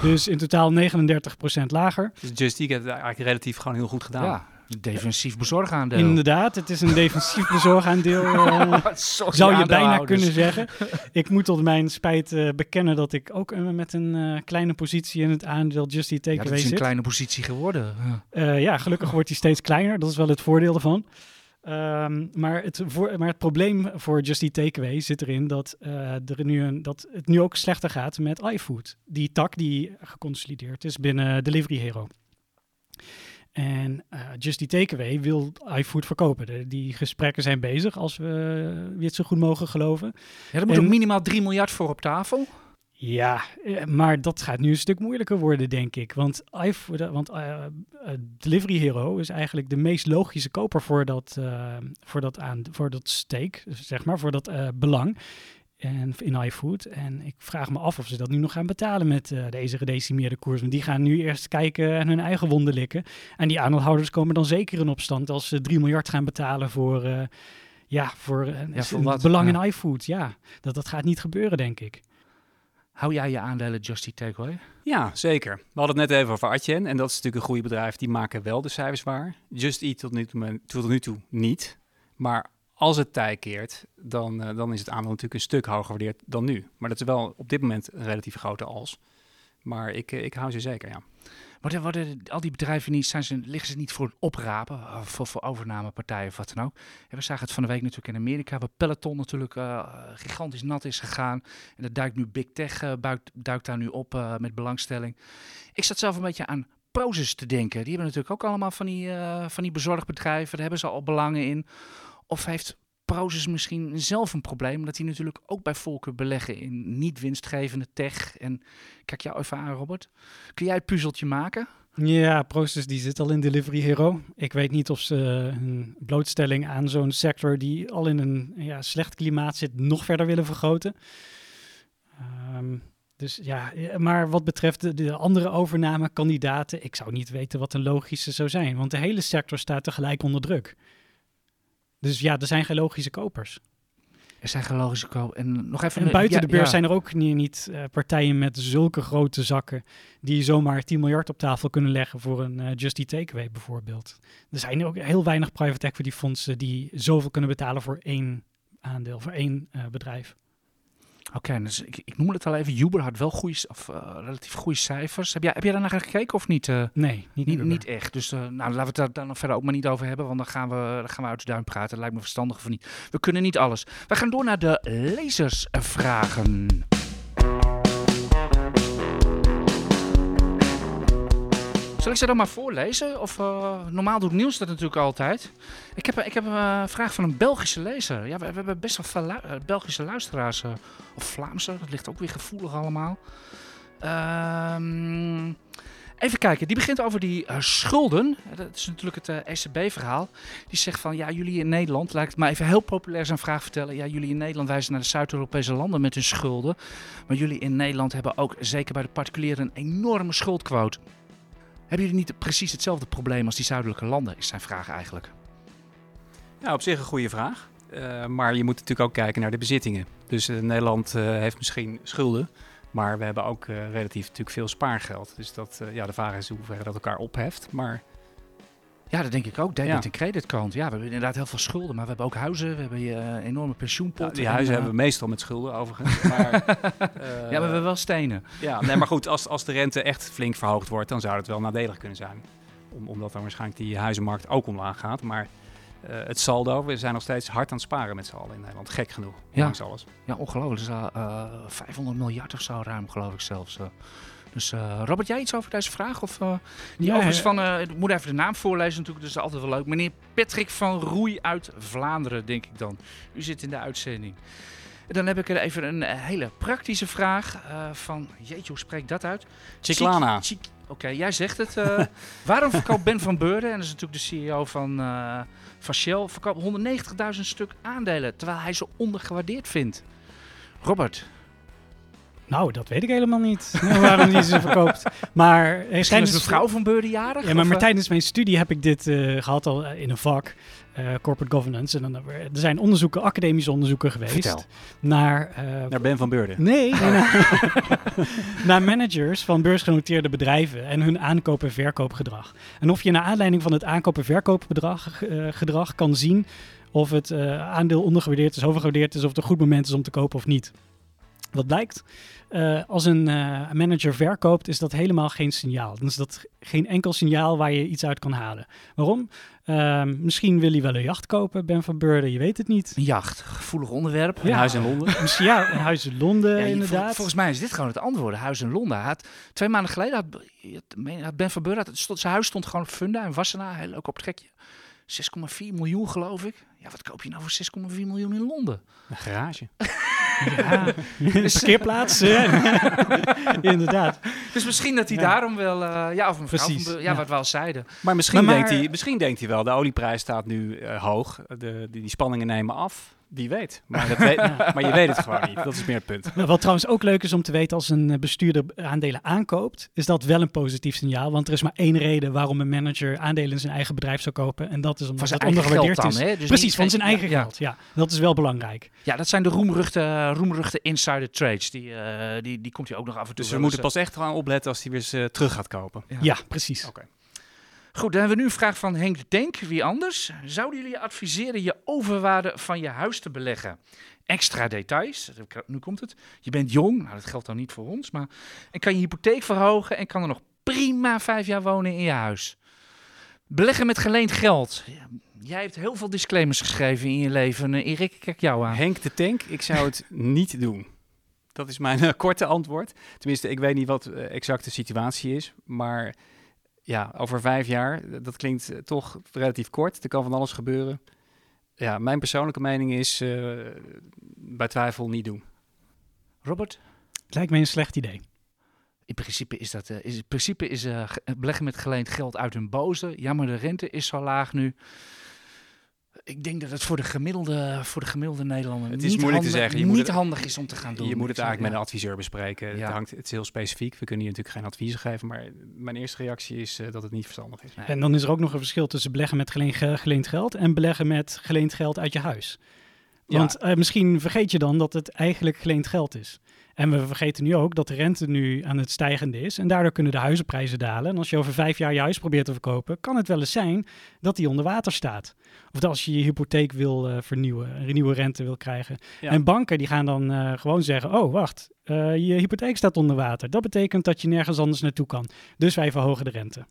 Dus in totaal 39% lager. Dus Just Eat heeft het eigenlijk relatief gewoon heel goed gedaan. Ja, defensief bezorgaandeel. Inderdaad, het is een defensief bezorgaandeel. [laughs] eh, zou je bijna kunnen zeggen. [laughs] Ik moet tot mijn spijt eh, bekennen dat ik ook eh, met een kleine positie in het aandeel Just Eat Ja, dat Takeaway is een zit. kleine positie geworden. Ja. Ja, gelukkig wordt die steeds kleiner. Dat is wel het voordeel ervan. Ehm, maar, het voor, maar het probleem voor Just Eat Takeaway zit erin dat, er nu een, dat het nu ook slechter gaat met iFood. Die tak die geconsolideerd is binnen Delivery Hero. En eh Just Eat Takeaway wil iFood verkopen. De- die gesprekken zijn bezig, als we het zo goed mogen geloven. Ja, er moet En- ook minimaal 3 miljard voor op tafel. Ja, eh, maar dat gaat nu een stuk moeilijker worden, denk ik. Want, iFood, eh, want Delivery Hero is eigenlijk de meest logische koper voor dat, voor dat, aan, voor dat stake, zeg maar, voor dat belang en, in iFood. En ik vraag me af of ze dat nu nog gaan betalen met eh, deze gedecimeerde koers. Want die gaan nu eerst kijken en hun eigen wonden likken. En die aandeelhouders komen dan zeker in opstand als ze 3 miljard gaan betalen voor... eh, ja, voor, Ja, voor een wat? belang Ja. in iFood. Ja, dat, dat gaat niet gebeuren, denk ik. Hou jij je aandelen Just Eat Takeaway? Ja, zeker. We hadden het net even over Adyen. En dat is natuurlijk een goede bedrijf. Die maken wel de cijfers waar. Just Eat tot nu toe, tot nu toe niet. Maar als het tij keert, dan, eh, dan is het aandeel natuurlijk een stuk hoger gewaardeerd dan nu. Maar dat is wel op dit moment een relatief grote als. Maar ik, eh, ik hou ze zeker, ja. Worden, worden al die bedrijven niet, zijn ze, liggen ze niet voor het oprapen, uh, voor, voor overnamepartijen of wat dan ook? En we zagen het van de week natuurlijk in Amerika, waar Peloton natuurlijk gigantisch nat is gegaan. En dat duikt nu Big Tech, uh, duikt daar nu op met belangstelling. Ik zat zelf een beetje aan Prozus te denken. Die hebben natuurlijk ook allemaal van die, van die bezorgbedrijven, daar hebben ze al belangen in. Of heeft Prozus misschien zelf een probleem, omdat die natuurlijk ook bij volken beleggen in niet winstgevende tech. En kijk jou even aan, Robert. Kun jij het puzzeltje maken? Ja, Proces die zit al in Delivery Hero. Ik weet niet of ze hun blootstelling aan zo'n sector die al in een ja, slecht klimaat zit, nog verder willen vergroten. Um, dus ja, maar wat betreft de, de andere overnamekandidaten, ik zou niet weten wat een logische zou zijn. Want de hele sector staat tegelijk onder druk. Dus ja, er zijn geen logische kopers. Er zijn geen logische kopers. En nog even. En buiten ja, de beurs ja. zijn er ook niet, niet uh, partijen met zulke grote zakken die zomaar 10 miljard op tafel kunnen leggen voor een uh, Just Eat Takeaway bijvoorbeeld. Er zijn ook heel weinig private equity fondsen die zoveel kunnen betalen voor één aandeel, voor één uh, bedrijf. Oké, dus ik, ik noem het al even. Uber had wel goede, of, uh, relatief goede cijfers. Heb jij, heb jij daar naar gekeken of niet? Uh, nee, niet, niet, niet, echt. Dus uh, nou, laten we het daar, nog verder ook maar niet over hebben. Want dan gaan we, dan gaan we uit de duim praten. Dat lijkt me verstandig of niet. We kunnen niet alles. We gaan door naar de lezersvragen. Zal ik ze dan maar voorlezen? Of uh, normaal doet Niels dat natuurlijk altijd. Ik heb, ik heb een vraag van een Belgische lezer. Ja, we, hebben best wel veel lu Belgische luisteraars. Of Vlaamse, dat ligt ook weer gevoelig allemaal. Uh, even kijken, die begint over die schulden. Dat is natuurlijk het ECB-verhaal. Die zegt van, ja, jullie in Nederland, ik het maar even heel populair zijn vraag vertellen. Ja, jullie in Nederland wijzen naar de Zuid-Europese landen met hun schulden. Maar jullie in Nederland hebben ook, zeker bij de particulieren, een enorme schuldquote. Hebben jullie niet precies hetzelfde probleem als die zuidelijke landen, is zijn vraag eigenlijk. Ja, op zich een goede vraag. Uh, maar je moet natuurlijk ook kijken naar de bezittingen. Dus uh, Nederland uh, heeft misschien schulden, maar we hebben ook relatief natuurlijk veel spaargeld. Dus dat, ja, de vraag is hoe ver dat elkaar opheft. Maar ja, dat denk ik ook. Debit ja. en creditkant. Ja, we hebben inderdaad heel veel schulden, maar we hebben ook huizen. We hebben uh, enorme pensioenpot. Ja, die huizen hebben we meestal met schulden overigens. Maar, uh, [laughs] ja, maar we hebben wel stenen. Ja, nee, maar goed, als, als de rente echt flink verhoogd wordt, dan zou het wel nadelig kunnen zijn. Om, omdat dan waarschijnlijk die huizenmarkt ook omlaag gaat. Maar uh, het saldo, we zijn nog steeds hard aan het sparen met z'n allen in Nederland. Gek genoeg, ja. alles. Ja, ongelooflijk. Dus, 500 miljard of zo ruim, geloof ik zelfs. Dus uh, Robert, jij iets over deze vraag? Of, uh, die ja, overigens van, uh, ik moet even de naam voorlezen natuurlijk, dus dat is altijd wel leuk. Meneer Patrick van Roei uit Vlaanderen, denk ik dan. U zit in de uitzending. En dan heb ik er even een hele praktische vraag van, jeetje, hoe spreek ik dat uit? Chiclana. Oké, okay, jij zegt het. [laughs] waarom verkoopt Ben van Beurden, en dat is natuurlijk de CEO van, van Shell, verkoopt 190.000 stuk aandelen, terwijl hij ze ondergewaardeerd vindt? Robert, nou, dat weet ik helemaal niet. [laughs] waarom die ze verkoopt. Maar is mevrouw van Beurden jarig? Ja, maar, maar, tijdens mijn studie heb ik dit uh, gehad al in een vak. Uh, corporate governance. En dan, er zijn onderzoeken, academische onderzoeken geweest. Vertel. Naar, uh, naar Ben van Beurden? Nee. nee naar, [laughs] naar managers van beursgenoteerde bedrijven en hun aankoop- en verkoopgedrag. En of je naar aanleiding van het aankoop- en verkoopgedrag gedrag kan zien of het aandeel ondergewaardeerd is, overgewaardeerd is, of het een goed moment is om te kopen of niet. Wat blijkt? Uh, als een uh, manager verkoopt, is dat helemaal geen signaal. Dan is dat geen enkel signaal waar je iets uit kan halen. Waarom? Uh, misschien wil hij wel een jacht kopen, Ben van Beurden, je weet het niet. Een jacht, gevoelig onderwerp. [laughs] Ja. Een huis in Londen. ja, een huis in Londen, ja, inderdaad. Vol, volgens mij is dit gewoon het antwoord, een huis in Londen. Had, twee maanden geleden had, had Ben van Beurden, had, stond, zijn huis stond gewoon op Funda in Wassenaar, heel leuk op het trekje. 6,4 miljoen geloof ik. Ja, wat koop je nou voor 6,4 miljoen in Londen? Een garage. [laughs] Ja, [laughs] een parkeerplaats. [laughs] Inderdaad. Dus misschien dat hij ja. daarom wel, uh, ja, of een Precies, van, ja, ja, wat we al zeiden. Maar misschien, maar, denkt, hij, misschien denkt hij wel, de olieprijs staat nu uh, hoog, de, die, die spanningen nemen af. Wie weet. Maar, dat weet, [laughs] maar je weet het gewoon niet. Dat is meer het punt. [laughs] Wat trouwens ook leuk is om te weten als een bestuurder aandelen aankoopt, is dat wel een positief signaal. Want er is maar één reden waarom een manager aandelen in zijn eigen bedrijf zou kopen. En dat is omdat het ondergewaardeerd is. Dus Precies, van zijn eigen ja, geld. Ja, dat is wel belangrijk. Ja, dat zijn de roemruchte, roemruchte insider trades. Die, uh, die, die komt hij ook nog af en toe. Dus we moeten pas echt gaan opletten als hij weer uh, terug gaat kopen. Ja, ja precies. Oké. Okay. Goed, dan hebben we nu een vraag van Henk de Denk. Wie anders? Zouden jullie adviseren je overwaarde van je huis te beleggen? Extra details, nu komt het. Je bent jong, nou dat geldt dan niet voor ons, maar... En kan je hypotheek verhogen en kan er nog prima vijf jaar wonen in je huis. Beleggen met geleend geld. Jij hebt heel veel disclaimers geschreven in je leven. Uh, Erik, kijk jou aan. Henk de Tank, ik zou het [laughs] niet doen. Dat is mijn uh, korte antwoord. Tenminste, ik weet niet wat uh, exact de situatie is, maar ja, over vijf jaar, dat klinkt uh, toch relatief kort. Er kan van alles gebeuren. Ja, mijn persoonlijke mening is uh, bij twijfel niet doen. Robert? Het lijkt me een slecht idee. In principe is dat, uh, is, in principe is beleggen met geleend geld uit hun boze. Jammer, de rente is zo laag nu ik denk dat het voor de gemiddelde, voor de gemiddelde Nederlander het is niet, moeilijk handig, te zeggen. Je niet moet het, handig is om te gaan doen. Je moet het eigenlijk met een adviseur bespreken. Ja. Het, hangt, het is heel specifiek. We kunnen hier natuurlijk geen adviezen geven. Maar mijn eerste reactie is uh, dat het niet verstandig is. Nee. En dan is er ook nog een verschil tussen beleggen met geleend, geleend geld en beleggen met geleend geld uit je huis. Want ja. uh, misschien vergeet je dan dat het eigenlijk geleend geld is. En we vergeten nu ook dat de rente nu aan het stijgende is. En daardoor kunnen de huizenprijzen dalen. En als je over vijf jaar je huis probeert te verkopen, kan het wel eens zijn dat die onder water staat. Of als je je hypotheek wil uh, vernieuwen, een nieuwe rente wil krijgen. Ja. En banken die gaan dan uh, gewoon zeggen, oh wacht, uh, je hypotheek staat onder water. Dat betekent dat je nergens anders naartoe kan. Dus wij verhogen de rente.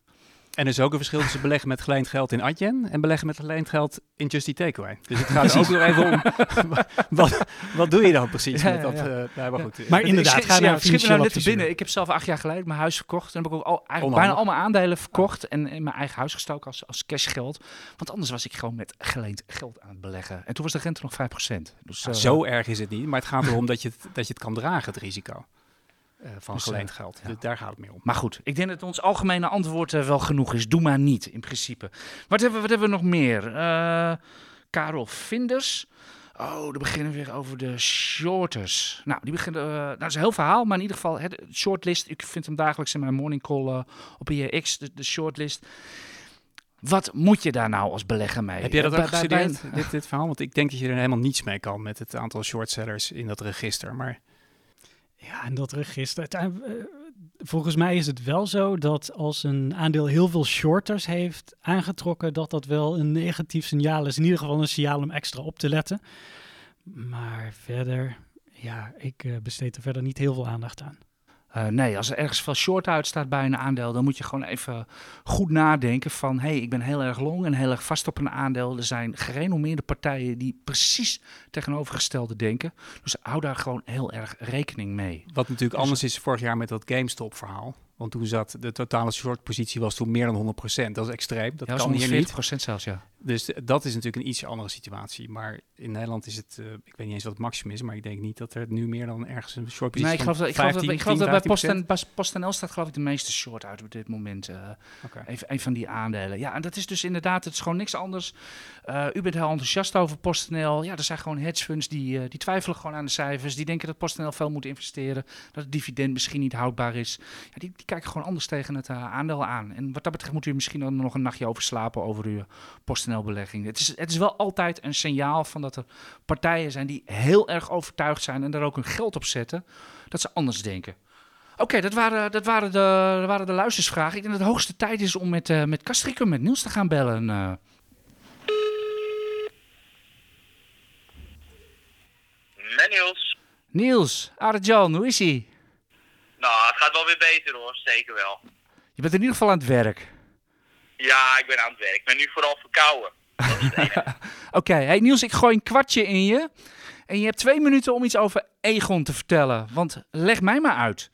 En er is ook een verschil tussen beleggen met geleend geld in Adyen en beleggen met geleend geld in Just Eat Takeaway. Dus het gaat ook nog even om, [laughs] wat, wat doe je dan precies ja, met dat? Ja, uh, nou, maar, goed. maar inderdaad, ga naar schiet me nou net te binnen. Ik heb zelf acht jaar geleden mijn huis verkocht. En heb ik ook al, eigenlijk bijna al mijn aandelen verkocht en in mijn eigen huis gestoken als, als cashgeld. Want anders was ik gewoon met geleend geld aan het beleggen. En toen was de rente nog 5%. Dus, uh, zo erg is het niet, maar het gaat erom dat je het, dat je het kan dragen, het risico. Uh, van dus, geleend geld. Ja. Dus daar gaat het mee om. Maar goed, ik denk dat ons algemene antwoord uh, wel genoeg is. Doe maar niet, in principe. Wat hebben, wat hebben we nog meer? Uh, Karel Vinders. Oh, dan beginnen we weer over de shorters. Nou, die beginnen. nou, dat is een heel verhaal, maar in ieder geval, het shortlist. Ik vind hem dagelijks in mijn morning call op IEX, de, de shortlist. Wat moet je daar nou als belegger mee? Heb jij dat ook gestudeerd, dit, dit verhaal? Want ik denk dat je er helemaal niets mee kan met het aantal shortsellers in dat register. Maar ja, en dat register. Uh, volgens mij is het wel zo dat als een aandeel heel veel shorters heeft aangetrokken, dat dat wel een negatief signaal is. In ieder geval een signaal om extra op te letten. Maar verder, ja, ik uh, besteed er verder niet heel veel aandacht aan. Uh, nee, als er ergens veel short uitstaat bij een aandeel, dan moet je gewoon even goed nadenken van, hé, hey, ik ben heel erg long en heel erg vast op een aandeel. Er zijn gerenommeerde partijen die precies tegenovergestelde denken. Dus hou daar gewoon heel erg rekening mee. Wat natuurlijk dus, anders is vorig jaar met dat GameStop-verhaal. Want toen zat de totale short-positie was toen meer dan 100%. Dat is extreem. Dat ja, kan hier niet. zelfs, ja. Dus dat is natuurlijk een iets andere situatie. Maar in Nederland is het, uh, ik weet niet eens wat het maximum is, maar ik denk niet dat er nu meer dan ergens een short positie nee, ik geloof dat, ik 15, geloof dat, ik geloof dat bij PostNL PostNL staat geloof ik de meeste short uit op dit moment. Uh, okay. Een van die aandelen. Ja, en dat is dus inderdaad, het is gewoon niks anders. Uh, u bent heel enthousiast over PostNL. Ja, er zijn gewoon hedge funds die, die twijfelen gewoon aan de cijfers. Die denken dat PostNL veel moet investeren. Dat het dividend misschien niet houdbaar is. Ja, die, die kijken gewoon anders tegen het aandeel aan. En wat dat betreft moet u misschien nog een nachtje over slapen over uw PostNL-belegging. Het is het is wel altijd een signaal van dat er partijen zijn die heel erg overtuigd zijn en daar ook hun geld op zetten, dat ze anders denken. Oké, dat, waren, dat, waren de, dat waren de luistersvragen. Ik denk dat het hoogste tijd is om met, uh, met Castricum, met Niels te gaan bellen. Uh. Met Niels. Niels, Arjan, hoe is hij? Nou, het gaat wel weer beter hoor, zeker wel. Je bent in ieder geval aan het werk. Ja, ik ben aan het werk. Ik ben nu vooral verkouden. [laughs] Oké, okay. hey Niels, ik gooi een kwartje in je. En je hebt twee minuten om iets over Egon te vertellen. Want leg mij maar uit.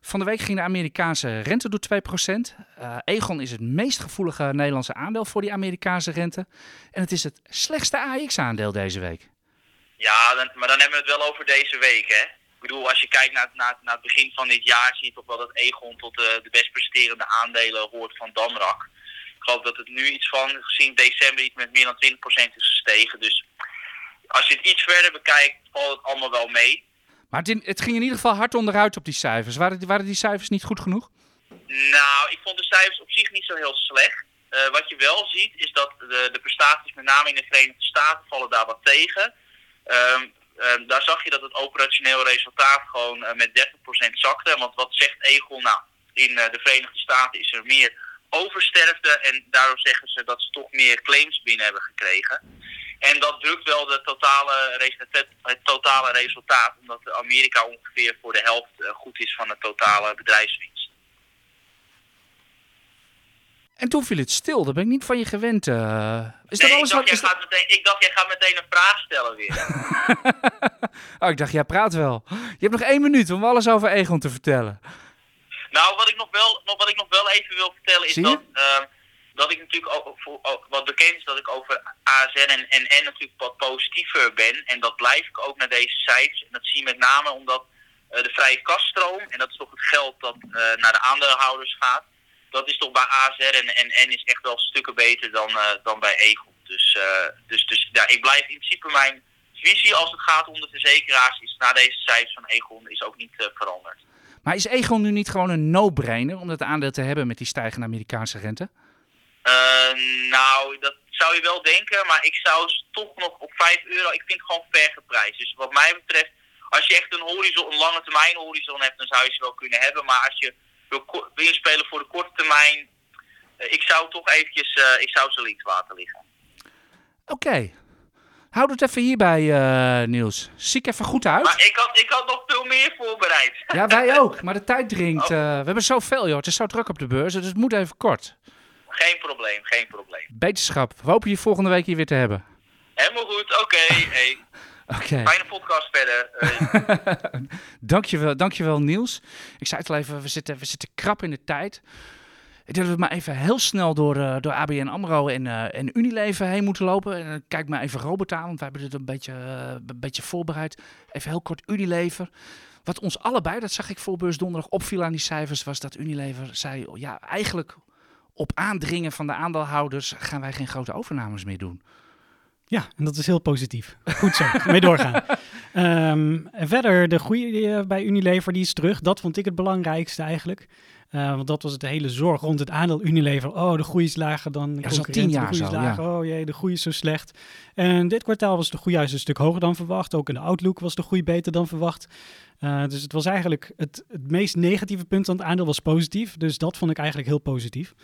Van de week ging de Amerikaanse rente door 2%. Uh, Egon is het meest gevoelige Nederlandse aandeel voor die Amerikaanse rente. En het is het slechtste AX-aandeel deze week. Ja, dan, maar dan hebben we het wel over deze week, hè? Ik bedoel, als je kijkt naar, naar, naar het begin van dit jaar, zie je toch wel dat Egon tot de, de best presterende aandelen hoort van Damrak. Ik geloof dat het nu iets van, gezien december, iets met meer dan 20% is gestegen. Dus als je het iets verder bekijkt, valt het allemaal wel mee. Maar het, het ging in ieder geval hard onderuit op die cijfers. Waren, waren die cijfers niet goed genoeg? Nou, ik vond de cijfers op zich niet zo heel slecht. Uh, wat je wel ziet, is dat de, de prestaties, met name in de Verenigde Staten, vallen daar wat tegen. Um, um, daar zag je dat het operationeel resultaat gewoon uh, met 30% zakte. Want wat zegt Egon? Nou, in uh, de Verenigde Staten is er meer oversterfte. En daardoor zeggen ze dat ze toch meer claims binnen hebben gekregen. En dat drukt wel de totale het totale resultaat, omdat Amerika ongeveer voor de helft eh, goed is van de totale bedrijfswinst. En toen viel het stil, dat ben ik niet van je gewend. Uh, is nee, dat alles ik, dacht, wat, jij gaat meteen, ik dacht, jij gaat meteen een vraag stellen weer. [laughs] oh, ik dacht, jij praat wel. Je hebt nog één minuut om alles over Egon te vertellen. Nou, wat ik nog wel, wat ik nog wel even wil vertellen is dat, uh, dat ik natuurlijk ook, voor, wat bekend is dat ik over ASN en NN natuurlijk wat positiever ben. En dat blijf ik ook naar deze cijfers. En dat zie je met name omdat uh, de vrije kaststroom, en dat is toch het geld dat uh, naar de aandeelhouders gaat, dat is toch bij ASR en NN is echt wel stukken beter dan, uh, dan bij Egon. Dus, dus, dus ja, ik blijf in principe mijn visie als het gaat om de verzekeraars is na deze cijfers van Egon is ook niet veranderd. Maar is Egon nu niet gewoon een no-brainer om dat aandeel te hebben met die stijgende Amerikaanse rente? Uh, nou, dat zou je wel denken, maar ik zou toch nog op 5 euro, ik vind het gewoon fair geprijsd. Dus wat mij betreft, als je echt een, horizon, een lange termijn horizon hebt, dan zou je ze wel kunnen hebben. Maar als je wil, wil inspelen voor de korte termijn, eh, ik zou toch eventjes, eh, ik zou ze links laten liggen. Oké. Houd het even hierbij, eh Niels. Zie ik even goed uit. Maar ik had, ik had nog veel meer voorbereid. [laughs] Ja, wij ook. Maar de tijd dringt. eh, we hebben zoveel, joh. Het is zo druk op de beurs, dus het moet even kort. Geen probleem, geen probleem. Beterschap. We hopen je volgende week hier weer te hebben. Helemaal goed, oké. [laughs] Hey, Oké. fijne podcast verder. [laughs] Dankjewel, dankjewel Niels. Ik zei het al even, we zitten, we zitten krap in de tijd. Ik denk we maar even heel snel door, eh, door ABN AMRO en, eh, en Unilever heen moeten lopen. En dan kijk maar even Robert want wij hebben dit een beetje, eh, een beetje voorbereid. Even heel kort Unilever. Wat ons allebei, dat zag ik voor beurs donderdag, opviel aan die cijfers, was dat Unilever zei, ja, eigenlijk op aandringen van de aandeelhouders gaan wij geen grote overnames meer doen. Ja, en dat is heel positief. Goed zo, [laughs] mee doorgaan. Ehm, en verder, de groei eh, bij Unilever, die is terug. Dat vond ik het belangrijkste eigenlijk. Eh, want dat was het hele zorg rond het aandeel Unilever. Oh, de groei is lager dan de concurrenten. tien jaar de groei is zo, lager. Oh jee, de groei is zo slecht. En dit kwartaal was de groei juist een stuk hoger dan verwacht. Ook in de outlook was de groei beter dan verwacht. Eh, dus het was eigenlijk het, het meest negatieve punt van het aandeel was positief. Dus dat vond ik eigenlijk heel positief.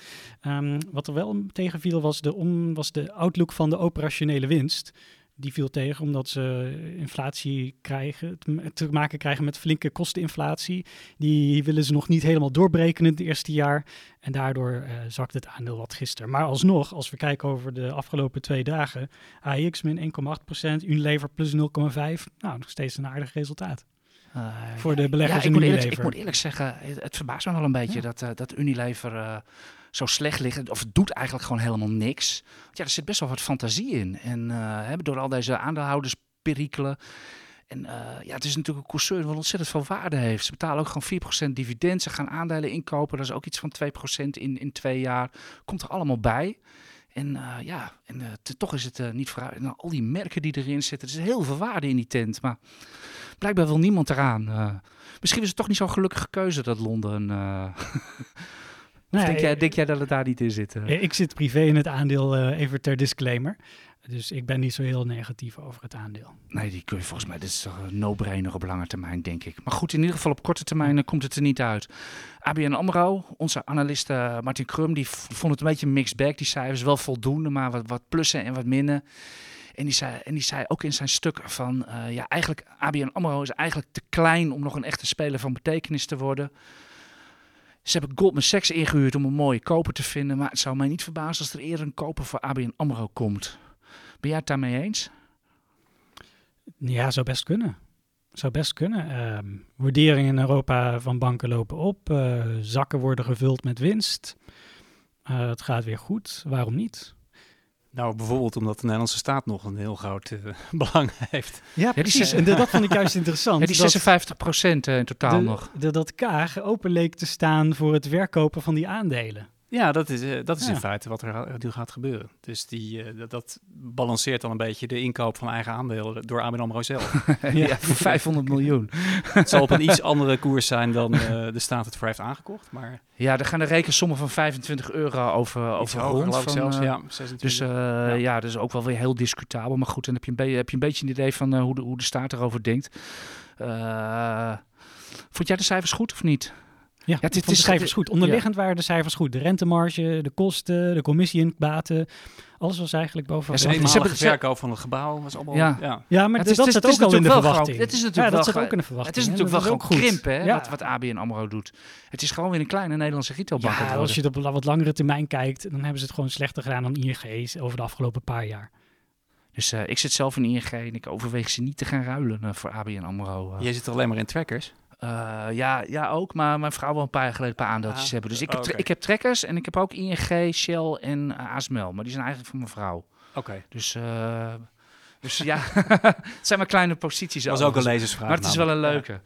Ehm, wat er wel tegenviel was de, om, was de outlook van de operationele winst. Die viel tegen omdat ze inflatie krijgen, te- maken krijgen met flinke kosteninflatie. Die willen ze nog niet helemaal doorbreken in het eerste jaar. En daardoor eh, zakt het aandeel wat gisteren. Maar alsnog, als we kijken over de afgelopen twee dagen, AX min 1,8%, Unilever plus 0,5%. Nou, nog steeds een aardig resultaat. Eh, Voor de beleggers ja, ik in moet, eerlijk, Unilever. ik moet eerlijk zeggen, het, het verbaast me wel een beetje Ja. dat, eh, dat Unilever eh, zo slecht ligt. Of het doet eigenlijk gewoon helemaal niks. Want ja, er zit best wel wat fantasie in. En eh, door al deze aandeelhoudersperikelen. En eh, ja, het is natuurlijk een concern wat ontzettend veel waarde heeft. Ze betalen ook gewoon 4% dividend. Ze gaan aandelen inkopen. Dat is ook iets van 2% in, in twee jaar. Komt er allemaal bij. En eh, ja, en, toch is het niet vooruit. Al die merken die erin zitten. Er is heel veel waarde in die tent. Maar blijkbaar wil niemand eraan. Misschien is het toch niet zo'n gelukkige keuze dat Londen. [laughs] Nee, denk, jij, denk jij dat het daar niet in zit? eh? Eh, Ik zit privé in het aandeel, eh, even ter disclaimer. Dus ik ben niet zo heel negatief over het aandeel. Nee, die kun je volgens mij, dit is toch een no-brainer op lange termijn, denk ik. Maar goed, in ieder geval op korte termijn komt het er niet uit. ABN AMRO, onze analist eh, Martin Krum, die vond het een beetje een mixed bag. Die cijfers wel voldoende, maar wat, wat plussen en wat minnen. En die, zei, en die zei ook in zijn stuk van, eh, ja, eigenlijk ABN AMRO is eigenlijk te klein om nog een echte speler van betekenis te worden. Ze hebben Goldman Sachs ingehuurd om een mooie koper te vinden, maar het zou mij niet verbazen als er eerder een koper voor ABN AMRO komt. Ben jij het daarmee eens? Ja, zou best kunnen. Zou best kunnen. Ehm, waarderingen in Europa van banken lopen op. eh, zakken worden gevuld met winst. Eh, het gaat weer goed. Waarom niet? Nou, bijvoorbeeld omdat de Nederlandse staat nog een heel groot eh, [laughs] belang heeft. Ja, precies. En dat vond ik juist interessant. [laughs] Ja, die dat 56 procent in totaal de- nog. de- dat Kaag open leek te staan voor het verkopen van die aandelen. Ja, dat is, eh, dat is Ja. in feite wat er nu gaat gebeuren. Dus die, eh, dat, balanceert dan een beetje de inkoop van eigen aandelen door ABN AMRO zelf. [laughs] Ja, voor 500 miljoen. [laughs] het zal op een iets andere koers zijn dan eh, de staat het voor heeft aangekocht. Maar Ja, daar gaan de rekensommen van 25 euro over, over hoger rond. van, zelfs. ja, 26. Dus ja. dat is ook wel weer heel discutabel. Maar goed, dan heb je een, heb je een beetje een idee van hoe, de, hoe de staat erover denkt. Vond jij de cijfers goed of niet? Ja, het- het, het de is- cijfers goed. Onderliggend waren de cijfers goed. De rentemarge, de kosten, de commissie-inbaten. Alles was eigenlijk boven Ja, ze- hebben- verkoop van het gebouw was allemaal... Ja. Ja. Ja, maar Het dat is- het is- zat het is ook al in de natuurlijk wel verwachting. gewoon- het is natuurlijk ja, wel dat zat ook in de Het verwachting. is hè. natuurlijk wel Dat gewoon is krimp, hè, Ja. wat, wat ABN AMRO doet. Het is gewoon weer een kleine Nederlandse retailbank Ja, het als je het op wat langere termijn kijkt, dan hebben ze het gewoon slechter gedaan dan ING over de afgelopen paar jaar. Dus eh, ik zit zelf in ING en ik overweeg ze niet te gaan ruilen eh, voor ABN AMRO. eh. Jij zit er alleen maar in trackers. Eh, ja, ja, ook. Maar mijn vrouw wil een paar jaar geleden een paar aandeeltjes Ah, hebben. Dus ik heb, ik heb trekkers en ik heb ook ING, Shell en eh, ASML. Maar die zijn eigenlijk van mijn vrouw. Oké. Dus, eh, dus ja, [laughs] het zijn maar kleine posities. Dat was ook een overigens. lezersvraag. Maar het is wel een leuke.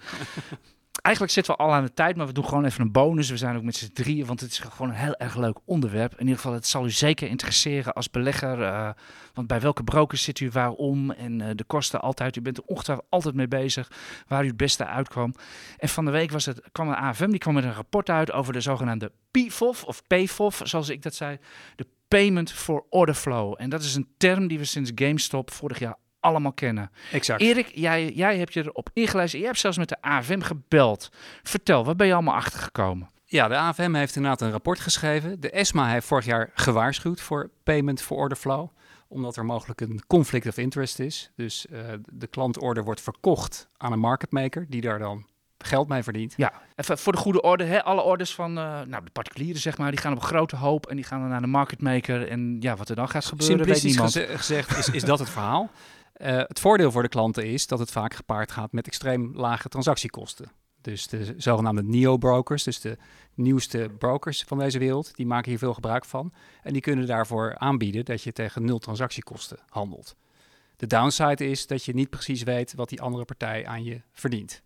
Eigenlijk zitten we al aan de tijd, maar we doen gewoon even een bonus. We zijn ook met z'n drieën, want het is gewoon een heel erg leuk onderwerp. In ieder geval, het zal u zeker interesseren als belegger. eh, want bij welke brokers zit u waarom en eh, de kosten altijd. U bent er ongetwijfeld altijd mee bezig waar u het beste uitkwam. En van de week was het, kwam de AFM, die kwam met een rapport uit over de zogenaamde PFOF, of PFOF, zoals ik dat zei. De Payment for Order Flow. En dat is een term die we sinds GameStop vorig jaar allemaal kennen. Exact. Erik, jij, jij hebt je erop ingelezen. Je hebt zelfs met de AFM gebeld. Vertel, waar ben je allemaal achtergekomen? Ja, de AFM heeft inderdaad een rapport geschreven. De ESMA heeft vorig jaar gewaarschuwd voor payment for order flow omdat er mogelijk een conflict of interest is. Dus uh, de klantorder wordt verkocht aan een market maker die daar dan geld mee verdient. Ja, even voor de goede orde. Hè? Alle orders van uh, nou, de particulieren, zeg maar, die gaan op een grote hoop en die gaan dan naar de market maker. En ja, wat er dan gaat gebeuren, weet niemand. Geze gezegd is, is dat het verhaal. [laughs] Uh, het voordeel voor de klanten is dat het vaak gepaard gaat met extreem lage transactiekosten. Dus de zogenaamde neo-brokers, dus de nieuwste brokers van deze wereld, die maken hier veel gebruik van. En die kunnen daarvoor aanbieden dat je tegen nul transactiekosten handelt. De downside is dat je niet precies weet wat die andere partij aan je verdient.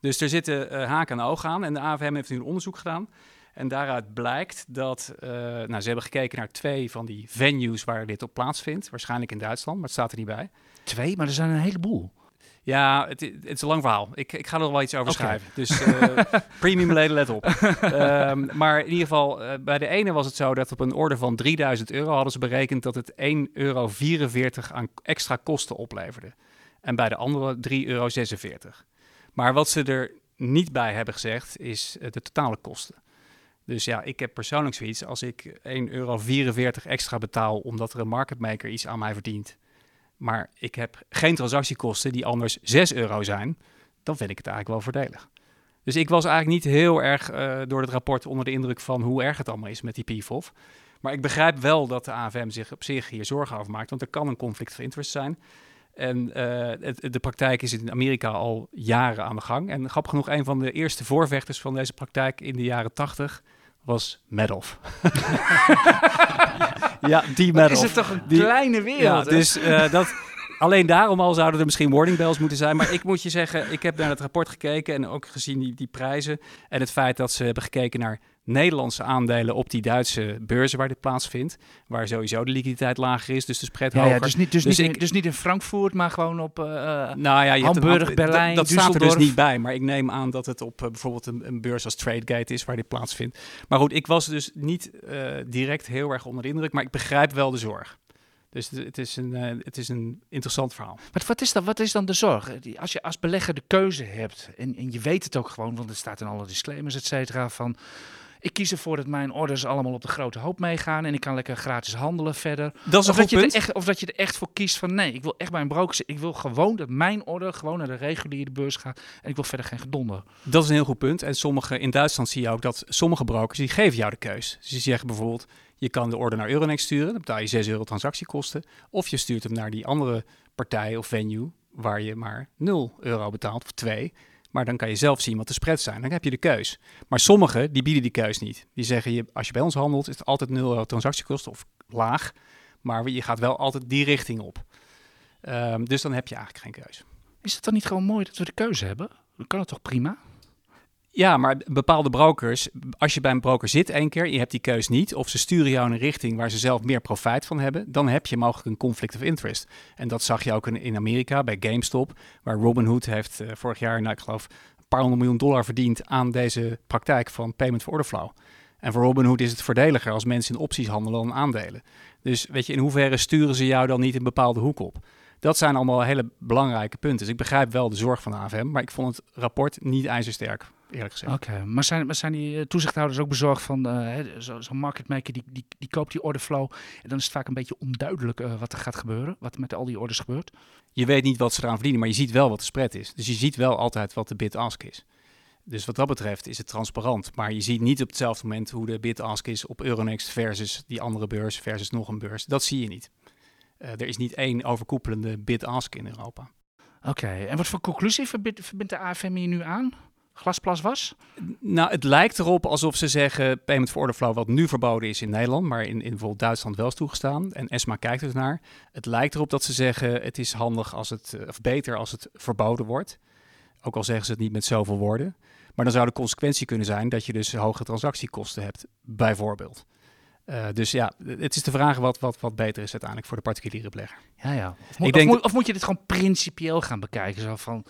Dus er zitten uh, haken en ogen aan. En de AFM heeft nu een onderzoek gedaan. En daaruit blijkt dat, uh, nou, ze hebben gekeken naar twee van die venues waar dit op plaatsvindt. Waarschijnlijk in Duitsland, maar het staat er niet bij. Twee, maar er zijn een heleboel. Ja, het, het, is een lang verhaal. Ik, ik ga er wel iets over schrijven. Dus uh, [laughs] premium leden, let op. um, maar in ieder geval, uh, bij de ene was het zo dat op een orde van 3000 euro hadden ze berekend dat het 1,44 euro aan extra kosten opleverde. En bij de andere 3,46 euro. Maar wat ze er niet bij hebben gezegd, is uh, de totale kosten. Dus ja, ik heb persoonlijk zoiets, als ik 1,44 euro extra betaal omdat er een marketmaker iets aan mij verdient maar ik heb geen transactiekosten die anders 6 euro zijn, dan vind ik het eigenlijk wel voordelig. Dus ik was eigenlijk niet heel erg uh, door het rapport onder de indruk van hoe erg het allemaal is met die PFOF. Maar ik begrijp wel dat de AFM zich op zich hier zorgen over maakt, want er kan een conflict of interest zijn. En het, de praktijk is in Amerika al jaren aan de gang. En grappig genoeg, een van de eerste voorvechters van deze praktijk in de jaren 80 was Madoff. [laughs] ja, die Madoff. Is het toch een kleine wereld? Ja, dus uh, dat... Alleen daarom al zouden er misschien warning bells moeten zijn. Maar ik moet je zeggen, ik heb naar het rapport gekeken en ook gezien die, die prijzen. En het feit dat ze hebben gekeken naar Nederlandse aandelen op die Duitse beurzen waar dit plaatsvindt. Waar sowieso de liquiditeit lager is, dus de spread ja, hoger. Ja, dus, niet, dus, dus, niet, ik, dus niet in Frankfurt, maar gewoon op uh, nou ja, je Hamburg, Berlijn, Dat, dat staat er dus niet bij, maar ik neem aan dat het op uh, bijvoorbeeld een, een, beurs als TradeGate is waar dit plaatsvindt. Maar goed, ik was dus niet uh, direct heel erg onder de indruk, maar ik begrijp wel de zorg. Dus het is een, uh, het is een interessant verhaal. Maar wat is, dan, wat is dan de zorg? Als je als belegger de keuze hebt en, en je weet het ook gewoon, want er staat in alle disclaimers, et cetera, van ik kies ervoor dat mijn orders allemaal op de grote hoop meegaan en ik kan lekker gratis handelen verder. Dat is een of, dat je er echt, of dat je er echt voor kiest van nee, ik wil echt bij een broker zitten. Ik wil gewoon dat mijn order gewoon naar de reguliere beurs gaat en ik wil verder geen gedonder. Dat is een heel goed punt. En sommige, in Duitsland zie je ook dat sommige brokers die geven jou de keus. Die zeggen bijvoorbeeld, je kan de order naar Euronext sturen, dan betaal je 6 euro transactiekosten. Of je stuurt hem naar die andere partij of venue waar je maar 0 euro betaalt of 2. Maar dan kan je zelf zien wat de spreads zijn. Dan heb je de keus. Maar sommigen die bieden die keus niet. Die zeggen je, als je bij ons handelt, is het altijd 0 euro transactiekosten of laag. Maar je gaat wel altijd die richting op. Um, dus dan heb je eigenlijk geen keus. Is het dan niet gewoon mooi dat we de keuze hebben? Dan kan het toch prima? Ja, maar bepaalde brokers, als je bij een broker zit één keer, je hebt die keus niet, of ze sturen jou in een richting waar ze zelf meer profijt van hebben, dan heb je mogelijk een conflict of interest. En dat zag je ook in, Amerika bij GameStop, waar Robinhood heeft uh, vorig jaar, nou ik geloof, een paar honderd miljoen dollar verdiend aan deze praktijk van payment for order flow. En voor Robinhood is het voordeliger als mensen in opties handelen dan aandelen. Dus weet je, in hoeverre sturen ze jou dan niet een bepaalde hoek op? Dat zijn allemaal hele belangrijke punten. Dus ik begrijp wel de zorg van de AFM, maar ik vond het rapport niet ijzersterk eerlijk gezegd. Oké, maar, zijn, maar zijn die eh, toezichthouders ook bezorgd van uh, zo'n zo marketmaker die, die, die koopt die orderflow en dan is het vaak een beetje onduidelijk uh, wat er gaat gebeuren, wat met al die orders gebeurt? Je weet niet wat ze eraan verdienen, maar je ziet wel wat de spread is. Dus je ziet wel altijd wat de bid-ask is. Dus wat dat betreft is het transparant. Maar je ziet niet op hetzelfde moment hoe de bid-ask is op Euronext versus die andere beurs versus nog een beurs. Dat zie je niet. Uh, er is niet één overkoepelende bid-ask in Europa. Oké, en wat voor conclusie verbindt, verbindt de AFM hier nu aan? Glasplas was? Nou, het lijkt erop alsof ze zeggen payment for order flow, wat nu verboden is in Nederland, maar in, in bijvoorbeeld Duitsland wel is toegestaan. En ESMA kijkt er naar. Het lijkt erop dat ze zeggen het is handig als het, eh, of beter als het verboden wordt. Ook al zeggen ze het niet met zoveel woorden. Maar dan zou de consequentie kunnen zijn dat je dus hoge transactiekosten hebt, bijvoorbeeld. Uh, dus ja, het is de vraag wat, wat, wat beter is uiteindelijk voor de particuliere belegger. Ja, ja. Of, moet, of, moet, of moet je dit gewoon principieel gaan bekijken? Zo van,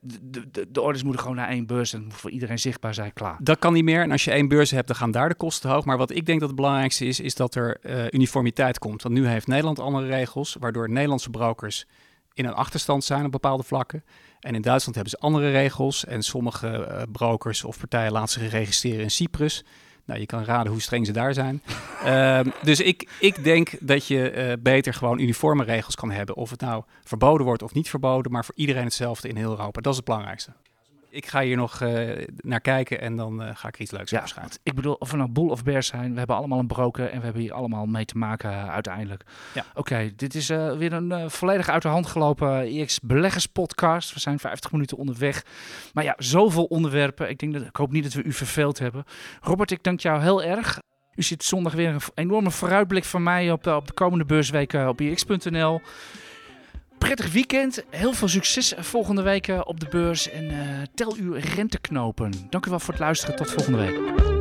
de, de, de, orders moeten gewoon naar één beurs en moet voor iedereen zichtbaar zijn, klaar. Dat kan niet meer. En als je één beurs hebt, dan gaan daar de kosten hoog. Maar wat ik denk dat het belangrijkste is, is dat er uh, uniformiteit komt. Want nu heeft Nederland andere regels, waardoor Nederlandse brokers in een achterstand zijn op bepaalde vlakken. En in Duitsland hebben ze andere regels. En sommige uh, brokers of partijen laten zich registreren in Cyprus. Nou, je kan raden hoe streng ze daar zijn. [laughs] Ehm, dus ik, ik denk dat je uh, beter gewoon uniforme regels kan hebben. Of het nou verboden wordt of niet verboden, maar voor iedereen hetzelfde in heel Europa. Dat is het belangrijkste ik ga hier nog uh, naar kijken en dan uh, ga ik iets leuks ja. Ik bedoel, of we nou boel of bear zijn, we hebben allemaal een broken en we hebben hier allemaal mee te maken uh, uiteindelijk. Ja. Oké, okay, dit is weer een volledig uit de hand gelopen EX Beleggers podcast. We zijn 50 minuten onderweg. Maar ja, zoveel onderwerpen. Ik, denk dat, ik hoop niet dat we u verveeld hebben. Robert, ik dank jou heel erg. U ziet zondag weer een enorme vooruitblik van mij op, op de komende beursweken op ix.nl prettig weekend. Heel veel succes volgende week op de beurs. En uh, tel uw renteknopen. Dank u wel voor het luisteren. Tot volgende week.